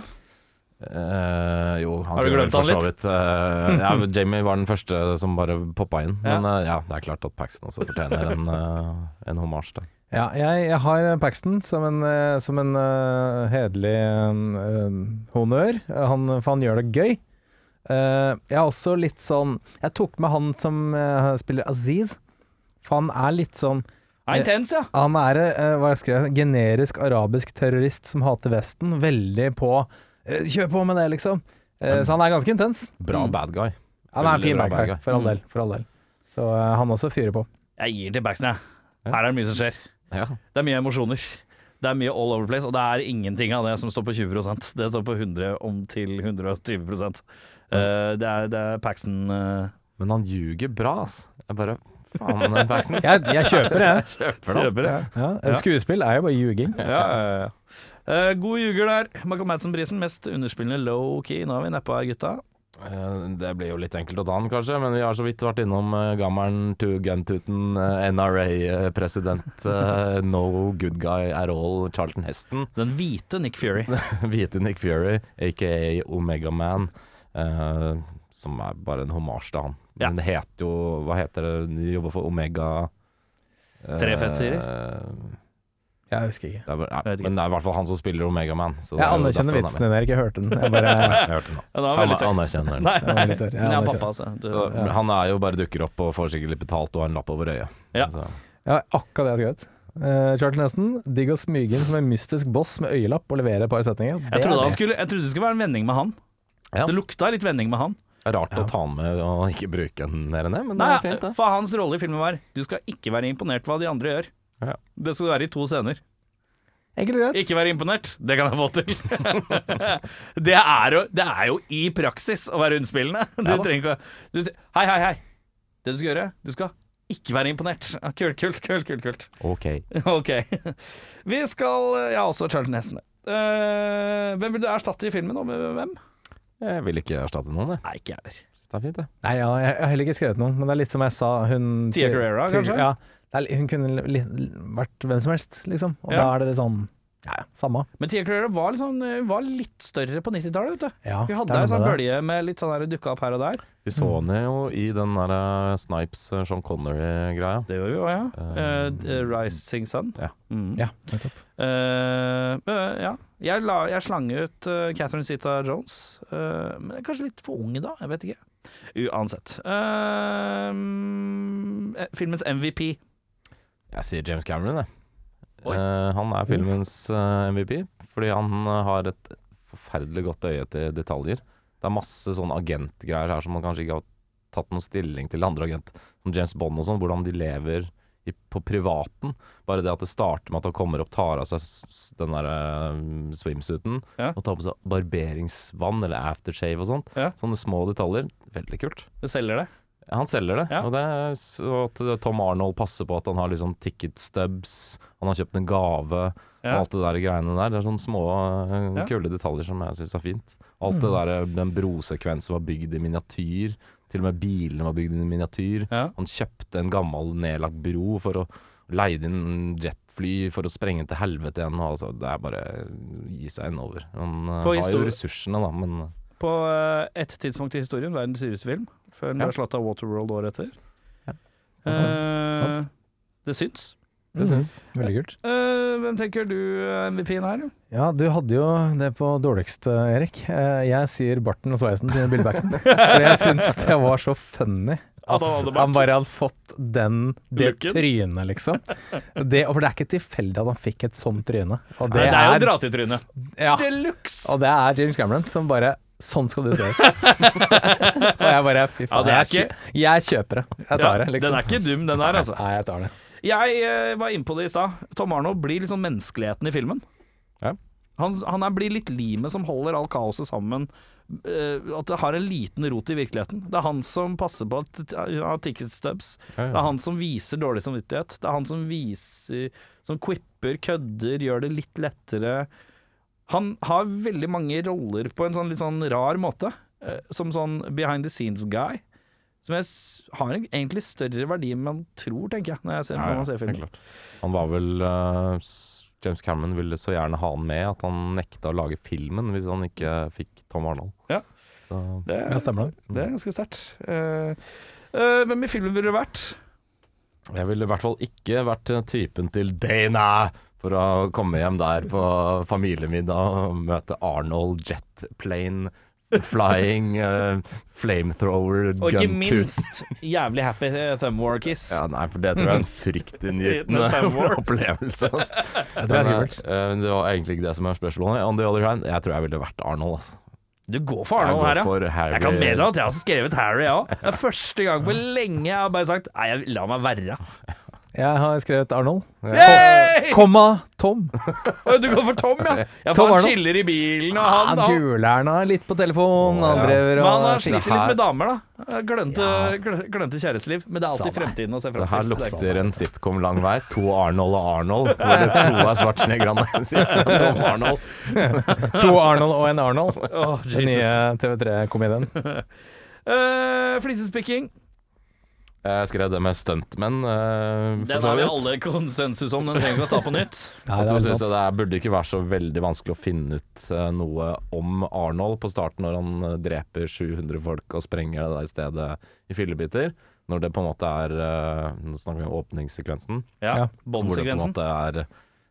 Uh, jo, han Har du glemt han eh, ja, Jamie var den første som bare poppa inn. Men ja, det er klart at Paxton også fortjener en, en homasj, da. Ja, jeg, jeg har Paxton som en, eh, som en uh, hederlig eh, honnør. Han, for han gjør det gøy. Uh, jeg er også litt sånn Jeg tok med han som spiller Aziz. For han er litt sånn intens, ja. Han er hva jeg skrev, generisk arabisk terrorist som hater Vesten. Veldig på Kjør på med det, liksom. Så han er ganske intens. Bra Mm. bad guy. Han er en fin bad guy, for all Mm. del. For all del. Så han også fyrer på. Jeg gir til Paxton, jeg. Her er det mye som skjer. Ja. Det er mye emosjoner. Det er mye all over place, og det er ingenting av det som står på 20% Det står på 100 om til 120 Eh, det, er, det er Paxton uh... Men han ljuger bra, ass. Jeg bare Faen, Paxton. Jeg, jeg kjøper det. Kjøper det, ass. kjøper det. Ja, Ja. Skuespill er jo bare ljuging. Ja, ja, ja. Eh, god ljuger der. Michael Madsen-prisen, mest underspillende low-key. Nå er vi nedpå her, gutta. Eh, Det blir jo litt enkelt å ta den, kanskje, men vi har så vidt vært innom uh, gammelen to gun-tuten, eh, NRA-president, eh, no good guy at all, Charlton Heston. Den hvite Nick Fury. Hvite Nick Fury, aka Omega Man, eh, som er bare en homasj til han. Ja. Men det heter jo Hva heter det? De jobber for Omega eh, Tre fettsider? Jeg husker ikke. det er bare, men det er i hvert fall han som spiller Omega Man. Jeg er anerkjenner er vitsen din, Erik. Jeg hørte den. Jeg bare. Jeg hørte den nå. Ja, Han er- anerkjenner den. Nei, Det var litt tørr. Ja, men jeg er pappa, altså. Du, Så, Ja. Han er jo bare dukker opp og får sikkert litt betalt og har en lapp over øyet. Ja. Så, ja, akkurat det jeg skrev ut. Uh, Charlton Heston, digg å smyge inn som en mystisk boss med øyelapp og levere et par setninger. Det jeg, trodde han det. skulle, jeg trodde det skulle være en vending med han. Ja. Det lukta litt vending med han. det er rart Ja. å ta med og ikke bruke den mer enn det, men Nei, det er fint, det. for hans rolle i filmen var Du skal ikke være imponert hva de andre gjør. Ja. Det skal du være i to scener. Enkelt. Ikke være imponert, det kan jeg få til. det, er jo, det er jo i praksis å være unnspillende. Du Ja trenger ikke å du, Hei, hei, hei. Det du skal gjøre, du skal ikke være imponert. Kult, kult, kult, kult, kult. Ok. okay. Vi skal Ja, også Charlton Heston. Uh, hvem vil du erstatte i filmen, og med hvem? Jeg vil ikke erstatte noen, jeg. Nei, ikke jeg heller. Det er fint, det. Nei, ja, jeg har heller ikke skrevet noen, men det er litt som jeg sa hun Tia Guerrera, kanskje? Ja, er, hun kunne li, vært hvem som helst, liksom. Og Ja. da er det litt sånn Ja, ja, samme. Men Tia Carrera var, sånn, var litt større på 90-tallet, vet du. Ja, Hun hadde en sånn bølge med litt sånn dukka opp her og der. Vi så henne jo i den der eh, Snipes eh, Sean Connery-greia. Det gjorde vi òg, ja. Uh, uh, Rising Sun. Ja. Mm. Ja, nettopp. Uh, eh, ja. Jeg, la, jeg slang ut uh, Catherine Zeta Jones. Eh, men jeg er kanskje litt for ung da, jeg vet ikke. Uansett. Filmens MVP. Jeg sier James Cameron, jeg. Eh, han er filmens uh, MVP, fordi han eh, har et forferdelig godt øye til detaljer. Det er masse sånn agentgreier her som man kanskje ikke har tatt noen stilling til andre agent, som James Bond og sånn, hvordan de lever i, på privaten. Bare det at det starter med at han kommer opp, tar av seg den der uh, swimsuiten Ja. og tar på seg barberingsvann eller aftershave og sånt. Ja. Sånne små detaljer. Veldig kult. Det selger det. Ja, Han selger det, Ja. og det er så at Tom Arnold passer på at han har liksom ticket stubs, han har kjøpt en gave, Ja. og alt det der greiene der. Det er sånne små, eh, Ja. kule detaljer som jeg syns er fint. Alt det Mm. der, eh, den brosekvensen var bygd i miniatyr. Til og med bilene var bygd i miniatyr. Ja. Han kjøpte en gammel nedlagt bro for å leide inn jetfly for å sprenge til helvete igjen. Altså, det er bare å gi seg en over. Han eh, har jo ressursene, da, men På eh, et tidspunkt i historien, verdens dyreste film, før den Ja. ble slått av Waterworld året etter. Eh, Sant. det syns. Det syns. Veldig kult. Eh, hvem tenker du er MVP-en her? Ja, du hadde jo det på dårligst, eh, Erik. Eh, Jeg sier barten og sveisen til Bill Paxton. For jeg syns det var så funny. At han bare hadde fått den, det Looken. trynet, liksom. Det, for det er ikke tilfeldig at han fikk et sånt tryne. Og Nei, det er jo dra til trynet. ja, De luxe! Og det er James Cameron som bare Sånn skal du se ut. og jeg bare Fy faen. det er jeg, ikke... jeg kjøper det. Jeg tar det, liksom. Den er ikke dum, den her, altså. Nei, jeg tar det. Jeg uh, var inne på det i stad. Tom Arno blir liksom menneskeligheten i filmen. Ja. Han, han er, blir litt limet som holder all kaoset sammen. Uh, at det har en liten rot i virkeligheten. Det er han som passer på at ja, ticket stubs. Ja, Det er han som viser dårlig samvittighet. Det er han som viser Som quipper, kødder, gjør det litt lettere. Han har veldig mange roller på en sånn litt sånn rar måte. eh, Som sånn behind the scenes-guy. Som jeg har en egentlig større verdi enn man tror, tenker jeg, når, jeg ser, Ja, når man ser filmen. klart. Han var vel uh, James Cameron ville så gjerne ha han med at han nekta å lage filmen hvis han ikke fikk Tom Arnold. Ja. Så, Det, Ja, stemmer det. det er ganske sterkt. Uh, uh, hvem i filmen ville du vært? jeg ville i hvert fall ikke vært typen til Dana for å komme hjem der på familiemiddag og møte Arnold Jetplane Flying uh, Flamethrower Og ikke minst jævlig happy eh, thumb war kiss. Ja, nei, for det tror jeg er en fryktinngytende opplevelse. Altså. Jeg tror det er skummelt. eh, det var egentlig ikke det som er spørsmålet. On the other hand, jeg tror jeg ville vært Arnold. Altså. Du går for Arnold går her, ja. for Harry. Jeg kan meddele at jeg har skrevet Harry, ja. Det er første gang på lenge jeg har bare sagt Nei, la meg være. Jeg har skrevet Arnold. Yay! Komma Tom. Å, Du går for Tom, ja. Ja, Tom for han Arnold. chiller i bilen, og Han han, han gulerna litt på telefon. Han driver Men han har slitt litt med damer, da. Glønte, Ja. glø- glønte kjæresteliv. Men det er alltid fremtiden å se Det her til. så det er ikke- lukter en sitcom lang vei. To Arnold og Arnold. Hvor det to er Schwarzeneggerne. Den siste er Tom Arnold. To Arnold og en Arnold. Åh, Den nye TV3-komedien. Uh, Flisespikking. Jeg skrev det med stuntmenn. Uh, Den har vi alle konsensus om, den trenger vi å ta på nytt. Nei, Og det så syns jeg det er- burde ikke være så veldig vanskelig å finne ut uh, noe om Arnold på starten, når han uh, dreper 700 folk og sprenger det der stedet i fillebiter. Når det på en måte er eh, Nå snakker vi om åpningssekvensen. Ja, Ja. Hvor det på en måte er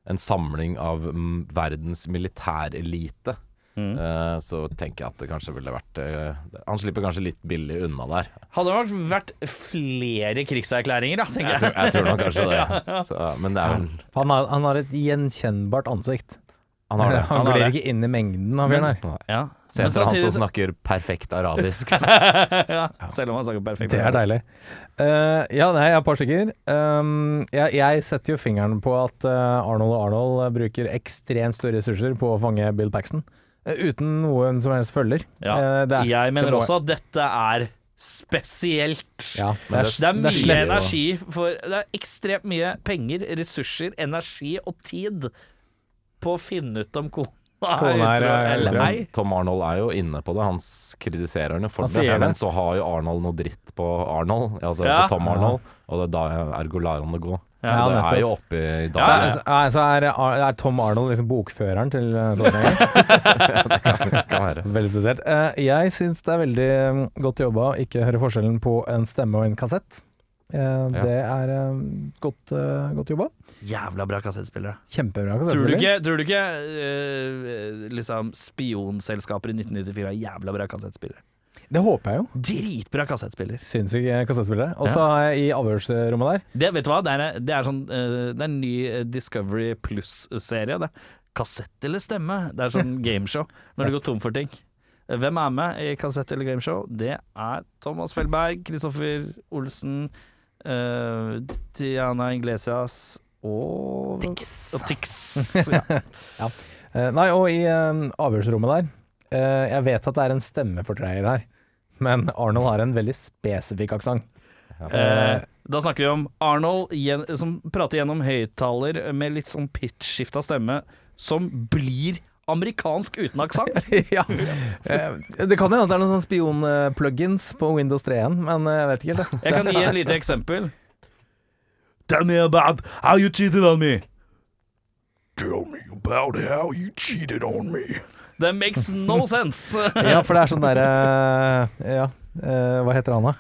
en samling av mm, verdens militærelite. Mm. Eh, så tenker jeg at det kanskje ville vært uh, Han slipper kanskje litt billig unna der. Hadde det vært- vært flere krigserklæringer, da, tenker Jeg jeg. tror, jeg tror nok kanskje det. Så, men det er vel Han har, han har et gjenkjennbart ansikt. Han har det. Han Han det. ikke inn i mengden, han fyren her. Ja. Se Men etter han som snakker perfekt arabisk. ja, selv om han snakker perfekt. Det er deilig. Uh, ja, nei, jeg har et par stykker. Um, jeg, jeg setter jo fingeren på at uh, Arnold og Arnold bruker ekstremt store ressurser på å fange Bill Paxton. Eh, uten noen som helst følger. Ja. Eh, det er, Jeg mener det må- også at dette er spesielt. ja, det er, Det er mye slett- energi for Det er ekstremt mye penger, ressurser, energi og tid på å finne ut om kona Kona er er, eh, ei. Tom Arnold er jo inne på det. Han kritiserer henne for Han det. det. Men så har jo Arnold noe dritt på Arnold, altså Ja. på Tom Arnold, og det er da ergo lar han det gå. Ja, så det er jo oppe i dag. Ja, så, er- så er, er Tom Arnold liksom bokføreren til eh, det kan være. veldig spesielt. Eh, jeg syns det er veldig mm, godt jobba å ikke høre forskjellen på en stemme og en kassett. Eh, Det er eh, godt, eh, godt jobba. Jævla bra kassettspillere. Kjempebra Tror du ikke, tror du ikke eh, liksom spionselskaper i 1994 har jævla bra kassettspillere? Det håper jeg jo. Dritbra kassettspiller. Sinnssyk kassettspiller. Og så har jeg i avhørsrommet der Det, vet du hva, det er, det er, sånn, eh, det er en ny eh, Discovery Plus-serie. det. Kassett eller stemme? Det er sånn gameshow når du går tom for ting. Eh, Hvem er med i kassett eller gameshow? Det er Thomas Felberg, Kristoffer Olsen, uh, Tiana Inglesias og Tix. Og Tix. Ja. Eh, Nei, og i uh, avhørsrommet der uh, Jeg vet at det er en stemmefortreier her, men Arnold har en veldig spesifikk aksent. Eh, da snakker vi om Arnold som prater gjennom høyttaler med litt sånn pitch-skifta stemme, som blir amerikansk uten aksent. ja. Eh, Det kan jo hende det er noen sånn spion-plugins på Windows 3 igjen, men eh, jeg vet ikke helt. det. Jeg kan gi et lite eksempel. Tell me about how you cheated on me. Tell me about how you cheated on me. That makes no sense. Ja, for det er sånn derre Ja. Uh, hva heter han, da?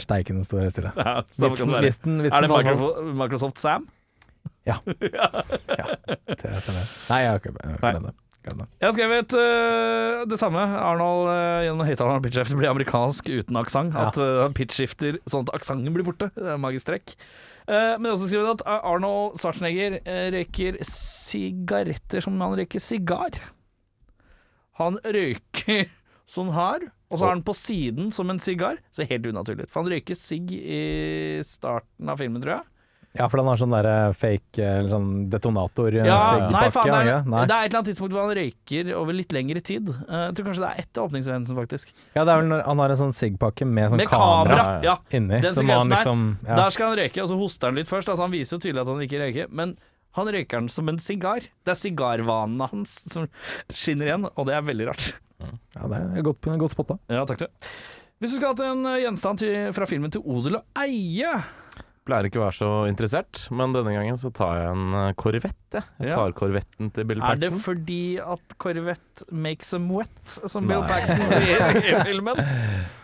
Steiken står store stille. Ja, Vitsen, vitsen, vitsen Er det. Microsoft, Microsoft Sam? Det stemmer. Nei, jeg har ikke glem det. Jeg har skrevet uh, det samme. Arnold uh, gjennom høyttaleren pitchskifter blir amerikansk uten aksent. Ja. At øh, han pitchskifter sånn at aksenten blir borte. Det er magisk trekk. Uh, men jeg har også skrevet at Arnold Schwarzenegger røyker sigaretter som han røyker sigar. Han røyker sånn her, og så har han på siden som en sigar. Ser helt unaturlig ut. For han røyker sigg i starten av filmen, tror jeg. Ja, for han har sånn der eh, fake sånn detonator eh, Ja, nei, faen, det er. Nei. det er et eller annet tidspunkt hvor han røyker over litt lengre tid. Eh, jeg tror kanskje det er etter åpningseventen, faktisk. Ja, det er vel når han har en sånn sigpakke med sånn Med kamera! kamera, Ja. inni. Den sekvensen liksom ja. Der skal han røyke, og så hoster han litt først. Altså Han viser jo tydelig at han ikke røyker, men han røyker den som en sigar. Det er sigarvanene hans som skinner igjen, og det er veldig rart. ja, det er godt, godt spotta. Ja, takk til. Hvis du skal ha til en eh, gjenstand til, fra filmen til odel og eie Pleier ikke å være så interessert, men denne gangen så tar jeg en korvett. Jeg. Jeg Ja. tar korvetten til Bill Paxton. Er det fordi at korvett makes them wet, som Bill Nei. Paxton sier i filmen?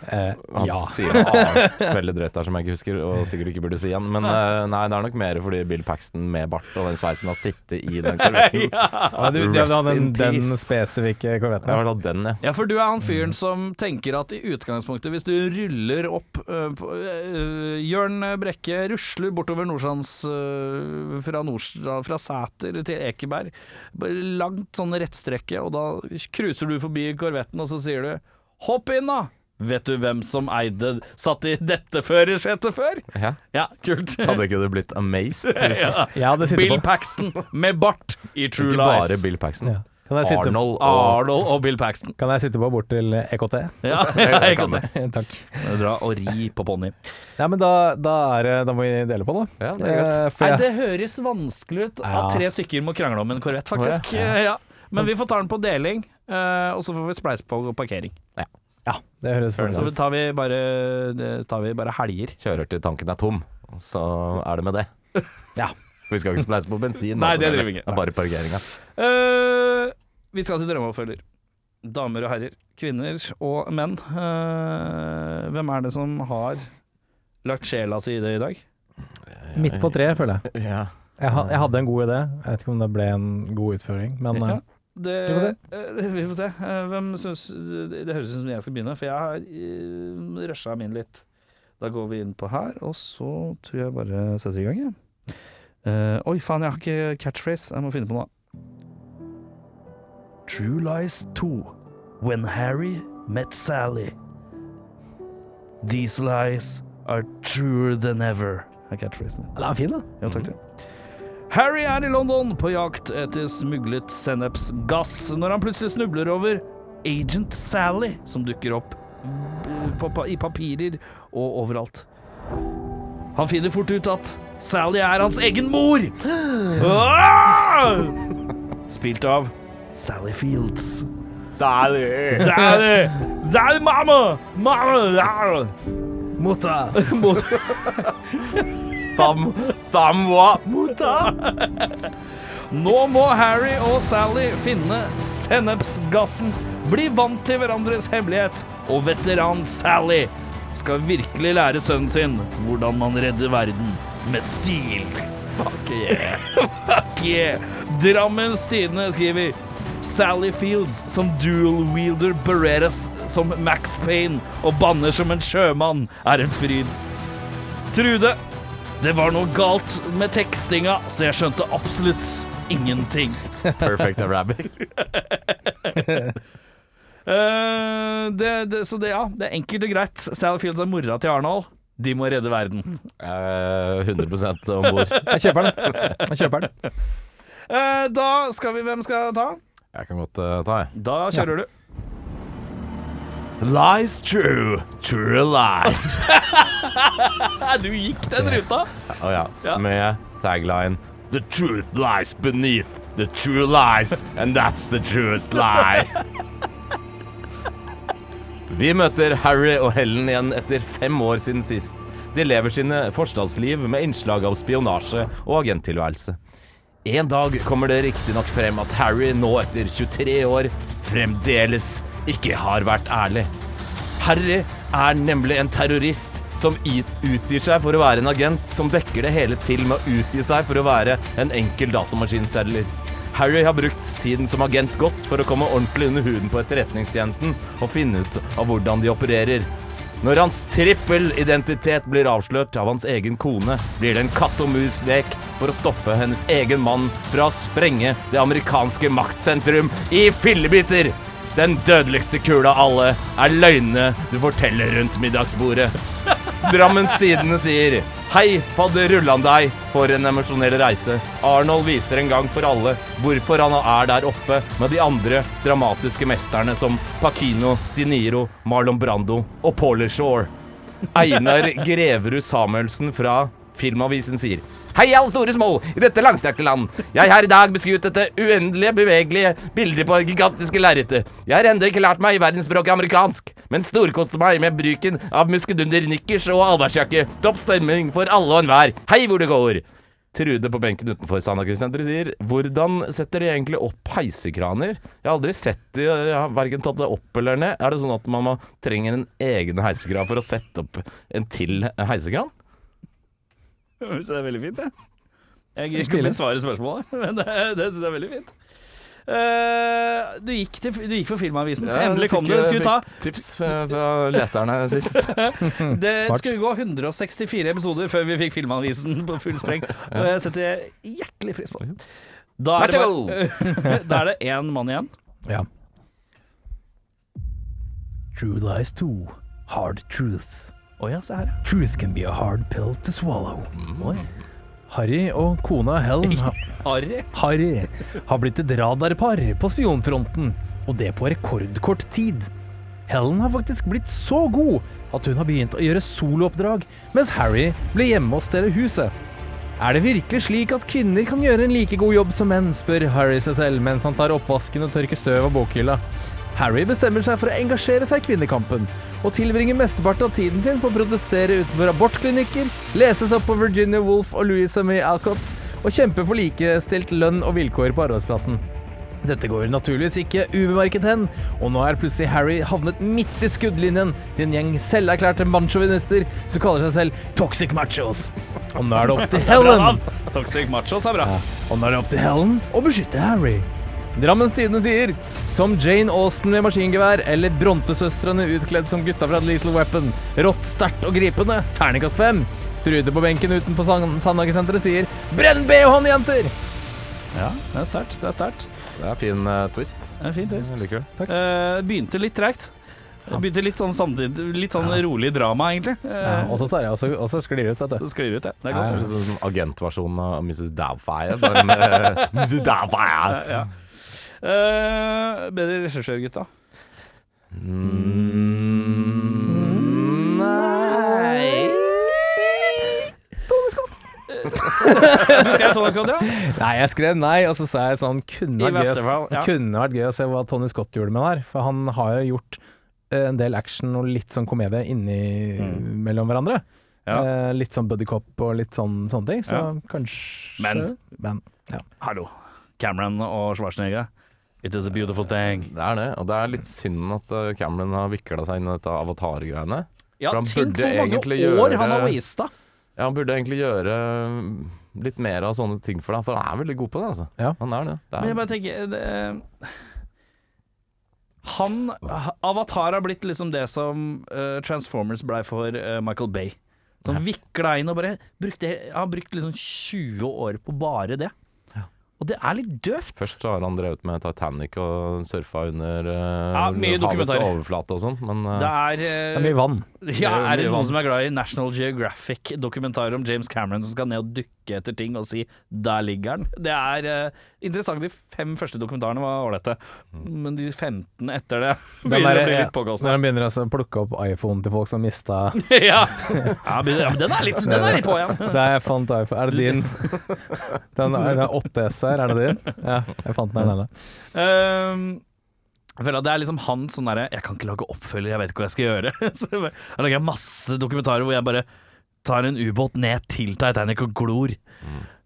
Eh, Han ja. sier annet veldig drøyt der som jeg ikke husker, og sikkert ikke burde si igjen. Men eh, nei, det er nok mer fordi Bill Paxton med bart og den sveisen har sittet i den korvetten. Ja, du, du, Rest hadde den, in den peace. spesifikke Jeg korvetten. har tatt den, ja. Ja, for du er han fyren som tenker at i utgangspunktet, hvis du ruller opp uh, på, uh Jørn Brekke rusler bortover Nordstrands øh, fra, Nordstrand, fra Sæter til Ekeberg. Langt sånn rettstrekke, og da cruiser du forbi korvetten, og så sier du 'hopp inn', da! Vet du hvem som eide satt i dette førersetet før? Ja. Ja, kult. Hadde ikke du blitt amazed hvis ja. Jeg hadde Bill på Paxton med bart i True Ikke bare Bill Paxton. ja. Kan, jeg Arnold og Arnold og Bill Paxton. kan jeg sitte på bort til EKT? Ja, ja EKT. det. Takk. Dra og ri på ponni. Ja, men da, da, er, da må vi dele på, da. Ja, det er godt Eh, Nei, det høres vanskelig ut at tre stykker må krangle om en Corvette, faktisk. Ja. Men vi får ta den på deling, eh, og så får vi spleise på parkering. ja, det høres Så fornøyd ut. tar vi bare, tar vi bare helger. Kjører til tanken er tom, og så er det med det. Ja. For vi skal ikke spleise på bensin. Nei, altså, det driver vi ikke. Bare parkeringa. Eh, vi skal til drømmeoppfølger. Damer og herrer, kvinner og menn. Eh, hvem er det som har lagt sjela si i det i dag? Midt på treet, føler jeg. Ja. Jeg, ha, jeg hadde en god idé. Jeg vet ikke om det ble en god utføring, men Ja, eh, det, Vi får se. eh, vi får se. Eh, hvem synes, Det det høres ut som jeg skal begynne, for jeg har uh, rusha min litt. Da går vi inn på her, og så tror jeg bare setter i gang, jeg. Eh, oi, faen, jeg har ikke catchphrase. Jeg må finne på noe. True Lies 2. When Harry met Sally. These lies are truer than ever. Er catchphrasen min. den er fin, da. Ja, takk til. Harry er i London på jakt etter smuglet sennepsgass når han plutselig snubler over Agent Sally, som dukker opp i papirer og overalt. Han finner fort ut at Sally er hans egen mor! Ah! Spilt av Sally Fields. Sally! Sally! Sally, mamma! Mamma! Mutta! Dam, Tam, Mutter! Nå må Harry og Sally finne sennepsgassen, bli vant til hverandres hemmelighet, og veteran Sally skal virkelig lære sønnen sin hvordan man redder verden med stil. Fuck yeah. Fuck yeah. Drammens Tidende skriver Sally Fields som dual wielder Berettas som Max Payne og banner som en sjømann er en fryd. Trude, det var noe galt med tekstinga, så jeg skjønte absolutt ingenting. Perfect Arabic. uh, det, det, så det, ja, det er enkelt og greit. Sally Fields er mora til Arnold. De må redde verden. Jeg er 100% om bord. Jeg kjøper den. Jeg kjøper den. Uh, da skal vi Hvem skal ta? Jeg kan godt uh, ta, jeg. Da kjører du. Lies true, true lies. Du gikk den ruta. Å ja. Ja. Med tagline The truth lies beneath the true lies, and that's the truest lie. Vi møter Harry og Helen igjen etter fem år siden sist. De lever sine forstadsliv med innslag av spionasje og agenttilværelse. En dag kommer det riktignok frem at Harry nå etter 23 år fremdeles ikke har vært ærlig. Harry er nemlig en terrorist som utgir seg for å være en agent som dekker det hele til med å utgi seg for å være en enkel datamaskinselger. Harry har brukt tiden som agent godt for å komme ordentlig under huden på etterretningstjenesten og finne ut av hvordan de opererer. Når hans trippelidentitet blir avslørt av hans egen kone, blir det en katt og mus-lek for å stoppe hennes egen mann fra å sprenge det amerikanske maktsentrum i fillebiter. Den dødeligste kula av alle er løgnene du forteller rundt middagsbordet. Drammens Tidende sier Hei, fadder deg, for en emosjonell reise. Arnold viser en gang for alle hvorfor han er der oppe med de andre dramatiske mesterne som Pacino, Di Niro, Marlon Brando og Paulie Shore. Einar Greverud Samuelsen fra Filmavisen sier Hei, alle store små i dette langstrakte land. Jeg har i dag beskuet dette uendelige, bevegelige bildet på gigantiske lerretet. Jeg har ennå ikke lært meg verdensspråket amerikansk, men storkoste meg med bruken av muskedunder, nikkers og allværsjakke. Topp stemning for alle og enhver. Hei hvor det går. Trude på benken utenfor Sandaker-senteret sier Hvordan setter de egentlig opp heisekraner? Jeg har aldri sett de, jeg har verken tatt det opp eller ned. Er det sånn at man trenger en egen heisekran for å sette opp en til heisekran? Så det er veldig fint, det. Jeg gidder ikke å besvare spørsmålet, men det, det syns jeg er veldig fint. Uh, du, gikk til, du gikk for Filmavisen. Endelig kom du. Skulle vi ta Tips fra fra leserne sist. Det skulle gå 164 episoder før vi fikk Filmavisen på full spreng. Og jeg setter hjertelig pris på det. Da er det, én mann igjen. Ja. True lies 2, Hard truths. Å ja, se her. Truth can be a hard pill to swallow. Oi. Harry og kona Helen ha, Harry. Harry har blitt et radarpar på spionfronten, og det på rekordkort tid. Helen har faktisk blitt så god at hun har begynt å gjøre solooppdrag, mens Harry blir hjemme og steller huset. Er det virkelig slik at kvinner kan gjøre en like god jobb som menn, spør Harry seg selv mens han tar oppvasken og tørker støv av bokhylla. Harry bestemmer seg for å engasjere seg i kvinnekampen, og tilbringer mesteparten av tiden sin på å protestere utenfor abortklinikker, leses opp på Virginia Woolf og Louisa May Alcott, og kjempe for likestilt lønn og vilkår på arbeidsplassen. Dette går naturligvis ikke ubemerket hen, og nå er plutselig Harry havnet midt i skuddlinjen til en gjeng selverklærte machovinister som kaller seg selv Toxic Machos. Og nå er det opp til Helen Toxic Machos er bra. og nå er det opp til Helen å beskytte Harry. Drammens Tidende sier som Jane Austen med maskingevær eller Brontesøstrene utkledd som gutta fra Little Weapon. Rått, sterkt og gripende. Terningkast fem. Trude på benken utenfor Sand- Sandhagesenteret sier brenn BH-en, jenter! Ja, det er sterkt. Det er sterkt. Det er fin uh, twist. Det er fint, visst. Jeg liker det. Eh, begynte litt tregt. Det Begynte litt sånn samtidig Litt sånn rolig drama, egentlig. Eh, Ja, og så tar jeg også, også sklir ut, vet du. så sklir ut, ja. Det er godt. ja. Det sånn agentversjon av Mrs. Doubtfire. Bare med Mrs. Doubtfire. Ja. Eh, bedre regissør, gutta. Mm, nei Du skrev Tony Scott, ja? Nei, jeg skrev nei, og så sa jeg sånn Kunne vært, gøy, å- ja. kunne vært gøy å se hva Tony Scott gjorde med det her. For han har jo gjort eh, en del action og litt sånn komedie inni mellom hverandre. Mm. Ja. Eh, litt sånn buddycop og litt sånn, sånne ting. Så Ja. kanskje Men- Men Hallo. Cameron og Schwarzenegger. It is a beautiful thing. Det er det, og det er litt synd at eh, Cameron har vikla seg inn i dette avatar-greiene. Ja, For han tenk burde hvor mange år gjøre- han har wasta. Ja, han burde egentlig gjøre mm, litt mer av sånne ting for deg, for han er veldig god på det, altså. Ja. Han er det. det Men jeg er, bare tenker det, Han Avatar har blitt liksom det som uh, Transformers blei for uh, Michael Bay. Som vikla inn og bare brukte Har brukt liksom 20 år på bare det. Og det er litt døvt. Først så har han drevet med Titanic og surfa under uh, Ja, havets overflate og sånn, men uh, Det er, det eh, er mye vann. Ja, Det er er det mye noen vann. som er glad i National Geographic-dokumentarer om James Cameron som skal ned og dykke etter ting og si 'der ligger den'? Det er uh, interessant. De fem første dokumentarene var ålreite, men de 15 etter det begynner der- å bli litt påkostende. Når han begynner altså å plukke opp iPhone til folk som mista ja. ja, men den er litt, den er litt på igjen. Det er jeg fant iPhone Er det din? Den er, den er 8S her, er det din? Ja, jeg fant den her nede. Ehm, jeg føler at det er liksom han sånn derre Jeg kan ikke lage oppfølger, jeg vet ikke hva jeg skal gjøre. Så jeg bare- jeg lager masse dokumentarer hvor jeg bare tar en ubåt ned til Titanic og glor.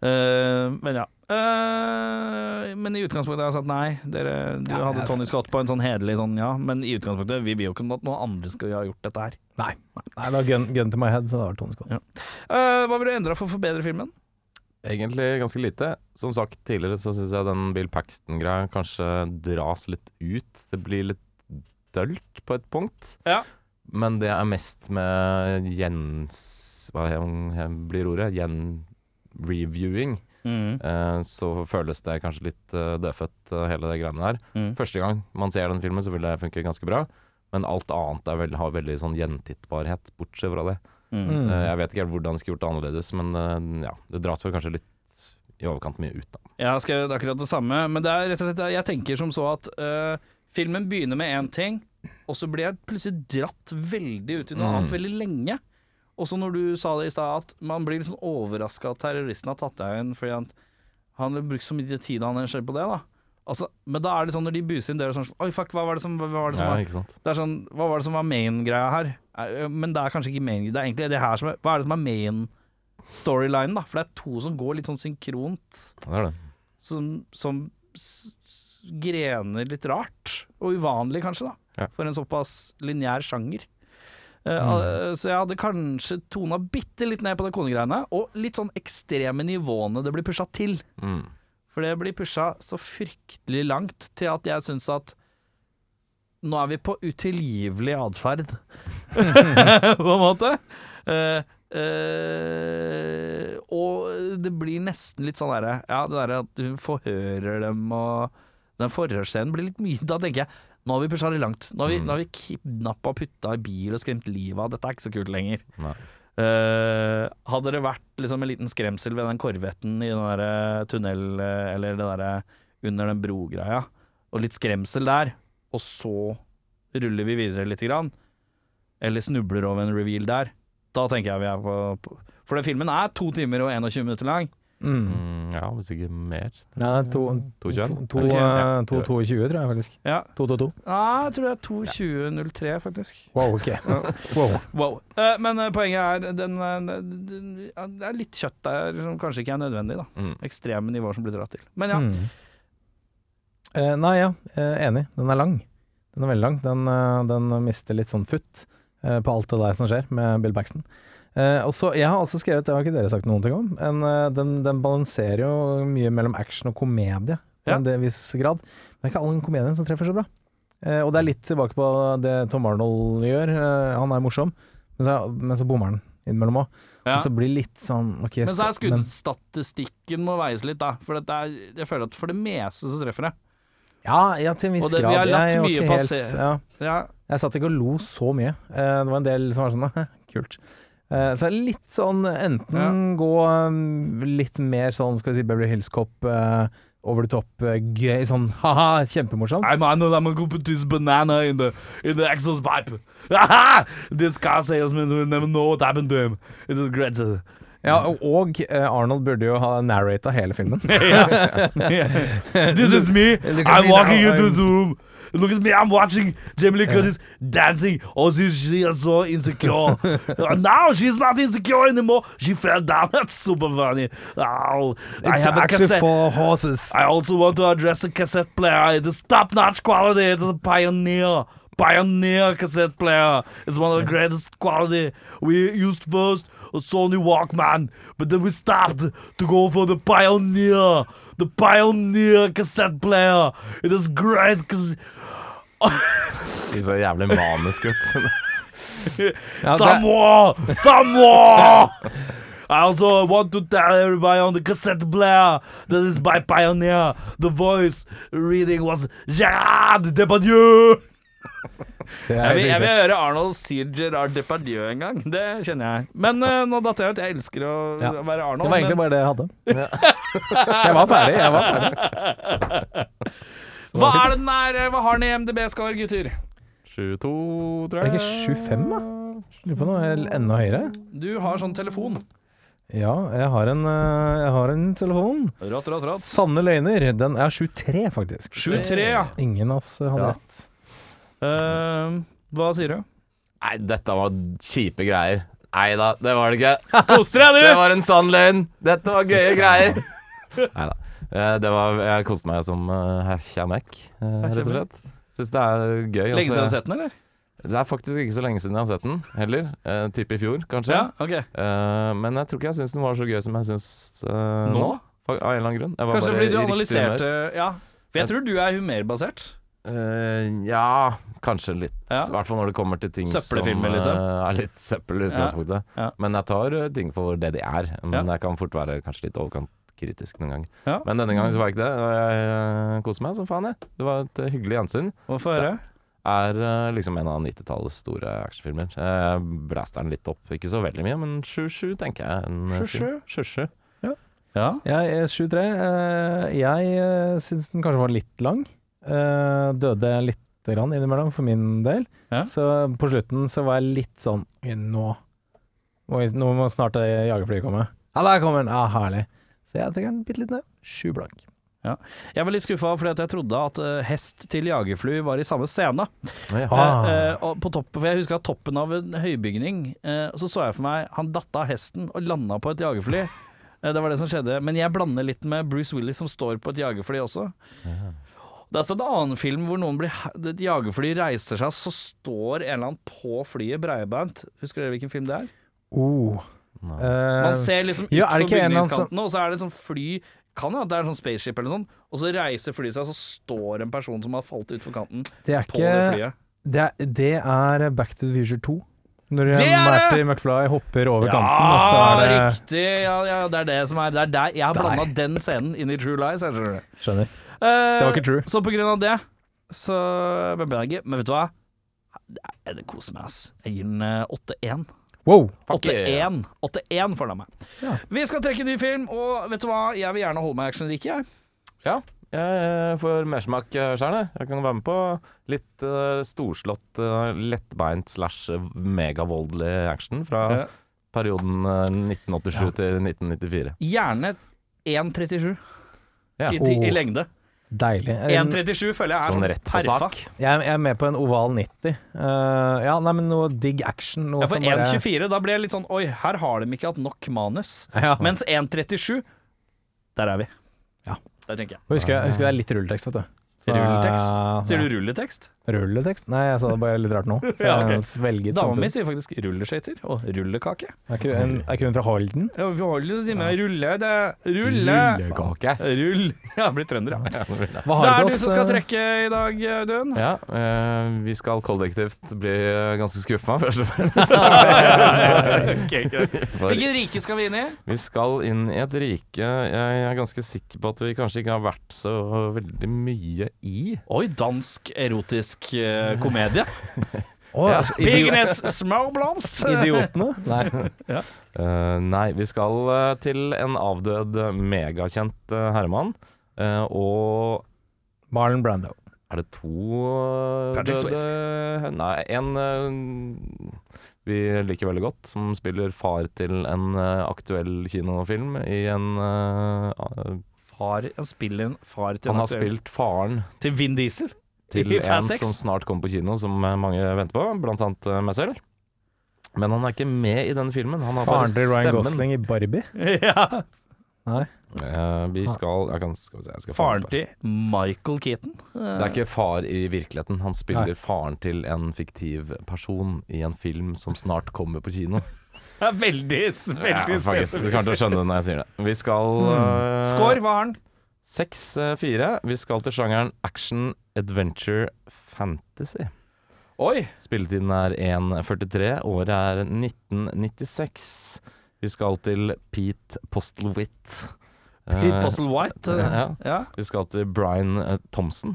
Eh, men ja. Uh, men i utgangspunktet har jeg sagt nei. Dere, du Ja, hadde Tony Scott på en sånn hederlig sånn ja, men i utgangspunktet vi vil jo ikke at noen andre skal ha gjort dette her. Nei. Nei, det var gun, gun to my head, så det var Tony Scott. Ja. Uh, hva vil du endre for å forbedre filmen? Egentlig ganske lite. Som sagt tidligere så syns jeg den Bill Paxton-greia kanskje dras litt ut. Det blir litt dølt på et punkt. Ja. Men det er mest med gjens... Hva blir ordet? Gjen-reviewing. Mm. Eh, så føles det kanskje litt eh, dødfødt, eh, hele det greiene der. Mm. Første gang man ser den filmen, så vil det funke ganske bra. Men alt annet er vel, har veldig sånn gjentittbarhet, bortsett fra det. Mm. Mm. Eh, jeg vet ikke helt hvordan de skulle gjort det annerledes, men eh, ja, det dras vel kanskje litt i overkant mye ut, da. Jeg det er akkurat det samme, men det er rett og slett Jeg tenker som så at uh, filmen begynner med én ting, og så blir jeg plutselig dratt veldig ut i noe Mm. annet veldig lenge. Også når du sa det i stad, at man blir litt sånn overraska at terroristen har tatt deg inn fordi han, har brukt så mye tid han har på det, da. Altså, men da er det sånn når de buser inn døra sånn Oi, fuck, hva var det som, hva var det som Ja, var. Det er sånn, Hva var det som var main-greia her? Men det er kanskje ikke main, det er egentlig det her som er Hva er det som er main-storylinen, da? For det er to som går litt sånn synkront Det er det. som, som grener litt rart, og uvanlig kanskje, da, Ja. for en såpass lineær sjanger. Uh, Mm. Så jeg hadde kanskje tona bitte litt ned på de konegreiene, og litt sånn ekstreme nivåene det blir pusha til. Mm. For det blir pusha så fryktelig langt til at jeg syns at nå er vi på utilgivelig atferd, på en måte. Uh, uh, og det blir nesten litt sånn derre Ja, det derre at du forhører dem og Den forhørsscenen blir litt mye Da tenker jeg nå har vi pusha det langt. Nå har vi, Mm. vi kidnappa og putta i bil og skremt livet av. Dette er ikke så kult lenger. Nei. Eh, hadde det vært liksom en liten skremsel ved den korvetten i den der eh, tunnel, eh, eller det derre under den brogreia, og litt skremsel der, og så ruller vi videre lite grann, eller snubler over en reveal der, da tenker jeg vi er på For den filmen er to timer og 21 minutter lang. Mm. Mm, ja, hvis ikke mer. Ja, to, To to, ja. to, 22, tror jeg faktisk. Ja. 222. Ja, jeg tror det er 2.20.03, faktisk. Wow, ok. Wow. Wow. Eh, men eh, poenget er den, eh, den, Det er litt kjøtt der som kanskje ikke er nødvendig. da Mm. Ekstreme nivåer som blir dratt til. Men ja. Mm. Eh, nei, ja, eh, enig. Den er lang. Den er veldig lang. Den, den mister litt sånn futt på alt det der som skjer med Bill Paxton. Eh, også, Jeg har også skrevet, det har ikke dere sagt noen ting om, en, uh, den, den balanserer jo mye mellom action og komedie Ja. en viss grad. Men det er ikke all komedien som treffer så bra. Uh, og det er litt tilbake på det Tom Arnold gjør. Eh, han er morsom, men så, men så bommer han innimellom òg. ja. Så blir litt sånn okay, Men så er skuddstatistikken må veies litt, da. For er, jeg føler at for det meste så treffer det. Ja, ja, til en viss det, grad. vi har latt Jeg mye okay, passere. Ja. Ja, Jeg satt ikke og lo så mye. Eh, Det var en del som var sånn kult. Eh, er litt sånn enten gå um, litt mer sånn, skal vi si, Beverly Hills Cop, eh, over the top, eh, gøy, sånn ha-ha, kjempemorsomt. I'm, I know I'm gonna put this banana in the, in the exhaust pipe. Aha! this car salesman will never know what happened to him. It is great. Ja, og- Arnold burde jo ha narrata hele filmen. This is me. I'm walking into this room. Look at me. I'm watching Jamie Lee Curtis dancing. Oh, she, she is so insecure. Uh, now she's not insecure anymore. She fell down. That's super funny. Oh, I have a cassette. for horses. I also want to address the cassette player. It is top-notch quality. It is a pioneer, pioneer cassette player. It's one of the greatest quality. We used first a Sony Walkman, but then we stopped to go for the pioneer, the pioneer cassette player. It is great because Ikke så jævlig manisk ut. Ja, some more. I also want to tell everybody on the cassette player that is by Pioneer. The voice reading was Gerard Depardieu. Jeg vil, jeg vil høre Arnold si Gerard Depardieu en gang. Det kjenner jeg. Men uh, nå datt jeg ut. Jeg elsker å Ja. være Arnold. Det var egentlig men bare det jeg hadde. jeg var ferdig. Jeg var ferdig. hva er det den er? Hva har den i MDB-skår, gutter? 22, tror Er jeg. det ikke 25, da? Lurer på noe enda høyere. Du har sånn telefon. Ja, jeg har en, eh, jeg har en telefon. Rått, rått, rått. Sanne løgner. Den er 23, faktisk. 23, ja. Ingen av oss hadde Ja. rett. Eh, hva sier du? Nei, dette var kjipe greier. Nei da, det var det ikke. Koste deg, Det du! var en sann løgn. Dette var gøye greier. Nei da. Det var, jeg koste meg som uh, uh, rett og slett. Syns det er gøy. Lenge siden du har sett den, eller? Det er faktisk ikke så lenge siden jeg har sett den, heller. Uh, Tipper i fjor, kanskje. Ja, ok. Eh, men jeg tror ikke jeg syns den var så gøy som jeg syns uh, Nå? nå. Av en eller annen grunn. Kanskje fordi du analyserte. Ja. For jeg tror du er humørbasert. Uh, ja, kanskje litt. I Ja. hvert fall når det kommer til ting som liksom. eh, er litt søppel i utgangspunktet. Ja. Men jeg tar eh, ting for det de er. Men jeg kan fort være kanskje litt overkant kritisk noen gang. Ja. Men denne gangen så var jeg ikke det. Og jeg uh, koste meg som faen, jeg. Det var et eh, hyggelig gjensyn. Hvorfor det? Er eh, liksom en av 90-tallets store actionfilmer. Jeg blaster den litt opp. Ikke så veldig mye, men 7-7 tenker jeg. En, eh, 7-7? film. 7-7. Ja. Jeg er 7-3. Eh, jeg syns den kanskje var litt lang. Eh, døde litt grann innimellom, for min del. Ja. Så på slutten så var jeg litt sånn Nå må, vi- nå må snart jagerflyet komme. Ja, der kommer den! Ja, herlig. Så jeg trekker den bitte litt ned. Sju blank. Jeg var litt skuffa fordi jeg trodde at uh, hest til jagerfly var i samme scene. Ja. Ah. uh, eh, og på toppen, for jeg husker at toppen av en høybygning, eh, så så jeg for meg han datt av hesten og landa på et jagerfly. Eh, det var det som skjedde. Men jeg blander litt med Bruce Willis som står på et jagerfly også. Det er altså en annen film hvor noen blir et jagerfly reiser seg, så står en eller annen på flyet breibeint. Husker dere hvilken film det er? Oh. Eh, Man ser liksom ja, fra utfor det ikke en eller annen som- bygningskanten, og så er det et sånt fly Kan hende det er en sånn spaceship eller sånn, og så reiser flyet seg, så står en person som har falt utfor kanten, det er på det ikke flyet. det er, det er Back to the Future 2. Når Det er! Marty McFly hopper over kanten, og så Ja, er det riktig! Ja, ja, det er det som er Det er der Jeg har blanda den scenen inn i True Lies. Jeg skjønner. Skjønner. Eh, Det var ikke true. Så på grunn av det, så Men men vet du hva? Det, det koser meg, ass. Jeg gir den eh, 8-1. Wow! 8-1 8-1 får den av meg. Ja. Vi skal trekke en ny film, og vet du hva? Jeg vil gjerne holde meg actionrik, jeg. Ja, jeg får mersmak sjøl, jeg. Jeg kan være med på litt uh, storslått, uh, lettbeint slash megavoldelig action fra Ja. perioden uh, 1987 til 1994. Gjerne 1,37 Ja. i, i Oh. lengde. Deilig. 1,37 føler jeg er Sånn sånn rett på perfa. sak. Jeg er, jeg er med på en oval 90. Uh, ja, nei, men noe digg action. Noe Ja, for som bare 1,24, da ble jeg litt sånn Oi, her har de ikke hatt nok manus. Ja. Mens 1,37, der er vi. Ja. Der tenker jeg. Husker, jeg husker det er litt rulletekst, vet du. Så, Rulletekst? Sier du rulletekst? Rulletekst? Nei, jeg sa det bare litt rart nå. Ja, okay. Svelget Dama mi sier faktisk rulleskøyter og rullekake. Er ikke hun, er ikke hun fra Halden? Ja, vi holder det å rulle, det Rulle! Rullekake. Rull. Ja, blir trønder, ja. Hva Det er du som skal eh, trekke i dag, Audun. Ja, eh, vi skal kollektivt bli eh, ganske skuffa, først og fremst. Hvilket rike skal vi inn i? vi skal inn i et rike jeg er ganske sikker på at vi kanskje ikke har vært så veldig mye i. Oi, dansk erotisk eh, komedie. Oh, Ja. altså, idio småblomst. Idiotene? Nei. Eh, nei, vi skal uh, til en avdød, megakjent uh, herremann. eh, og Marlon Brando. er det to Patrick Swayze. Nei, en vi liker veldig godt, som spiller far til en aktuell kinofilm i en Far, han spiller en far til Han har spilt faren Til Vin Diesel. til I en Fast X. som snart kommer på kino, som eh, mange venter på, blant annet eh, meg selv. Men han er ikke med i denne filmen. Han har bare Faren til Ryan. Gosling i Barbie? ja. Nei. Uh, vi skal jeg kan, Skal vi se jeg skal Faren til Michael Keaton. Det er ikke far i virkeligheten. Han spiller faren til en fiktiv person i en film som snart kommer på kino. Det er veldig, veldig Ja, fuck. Du kommer til å skjønne det når jeg sier det. Vi skal eh, Score, hva har den? 6-4. Vi skal til sjangeren action, adventure, fantasy. Oi! Spilletiden er 1.43. Året er 1996. Vi skal til Pete Postlewit. Pete Eh, Postle White. eh, ja. ja. Vi skal til Brian eh, Thompson.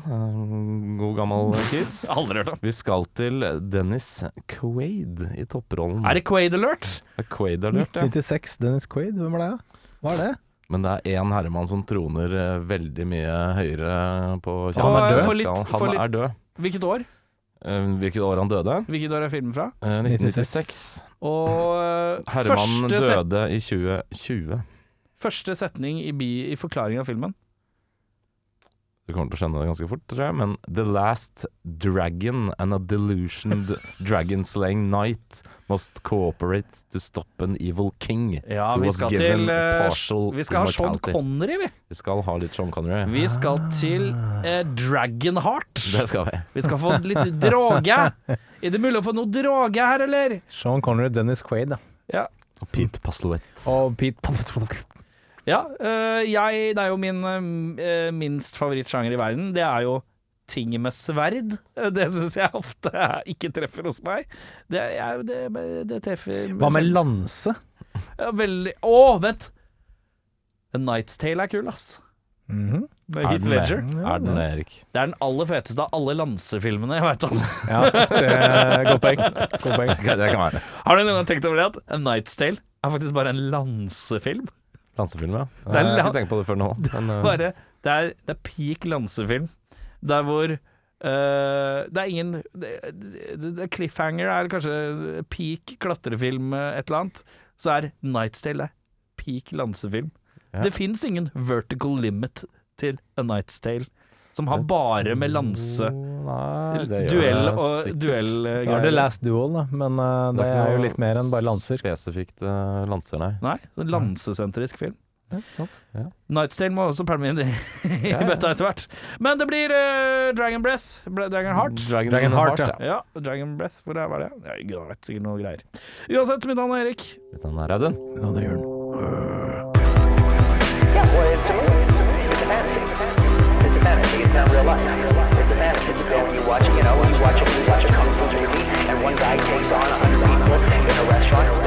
God gammel kiss. Aldri hørt om. Vi skal til Dennis Quaid i topprollen. Er det Quaid Alert? det Quaid alert, ja. 96, Dennis Quaid, hvem er det? Hva er det? Men det er én herremann som troner veldig mye høyere på Han er død? Litt- Han litt- er død. Hvilket år? Eh, Hvilket år han døde? Hvilket år er filmen fra? Eh, 1996. Og uh, Herman døde i 2020. første setning i, bi, i forklaringen av filmen. Du kommer til å skjønne det ganske fort, tror jeg. Men The last dragon and a delusioned dragon-slaying knight must cooperate to stop an evil king. Ja, vi skal til eh, Vi skal ha Sean. Connery, vi. Vi skal ha litt Sean Connery. Vi skal til eh, Dragonheart. Det skal vi. Vi skal få litt droge. Er det mulig å få noe droge her, eller? Sean Connery, Dennis Quaid da. Ja. Og Pete Pasloet. og Pete Ja, øh, jeg, det er jo min øh, minst favorittsjanger i verden. Det er jo ting med sverd. Det syns jeg ofte ikke treffer hos meg. Det, jeg, det, det treffer Hva med lanse? Ja, Veldig Å, vent! A Night's Tale er kul, ass. Mhm. Med Er Heath Ledger. det? Er den det, Erik? Det er den aller feteste av alle lansefilmene jeg veit om. Ja, det er godt poeng. God poeng. Det kan være. Har du noen gang tenkt over det at A Night's Tale er faktisk bare en lansefilm? Lansefilm, ja. Det Jeg har ikke tenkt på det før nå. Men, uh... Bare, det, er, det er peak lansefilm. Der hvor uh, det er ingen det, det, Cliffhanger er kanskje peak klatrefilm, øh, et eller annet. Så er Night's Tale peak lansefilm. Ja. Det fins ingen vertical limit til A Night's Tale, som har bare med lanse Nei, det Duell og duellgreier. Er det duellgreier. Last Duel, da, men uh, det det, er jo litt mer enn bare lanser. Spesifikt uh, lanser, nei. Nei, en lansesentrisk film. Ja, sant. Night's Tale må også pælme inn i, i Ja, ja. bøtta etter hvert. Men det blir uh, Dragon Breath. Dragon Heart. Dragon, Dragon Heart, Heart, ja. Ja, Dragon Breath, hvor er, var det? Ja, Gud vet, sikkert noe greier. Uansett, mitt navn er Erik. Den er Audun. Ja, det gjør den. Yeah, It's not real life. It's a fantasy. You go and you watch, you know, you watch you watch a kung fu movie, and one guy takes on a hundred people in a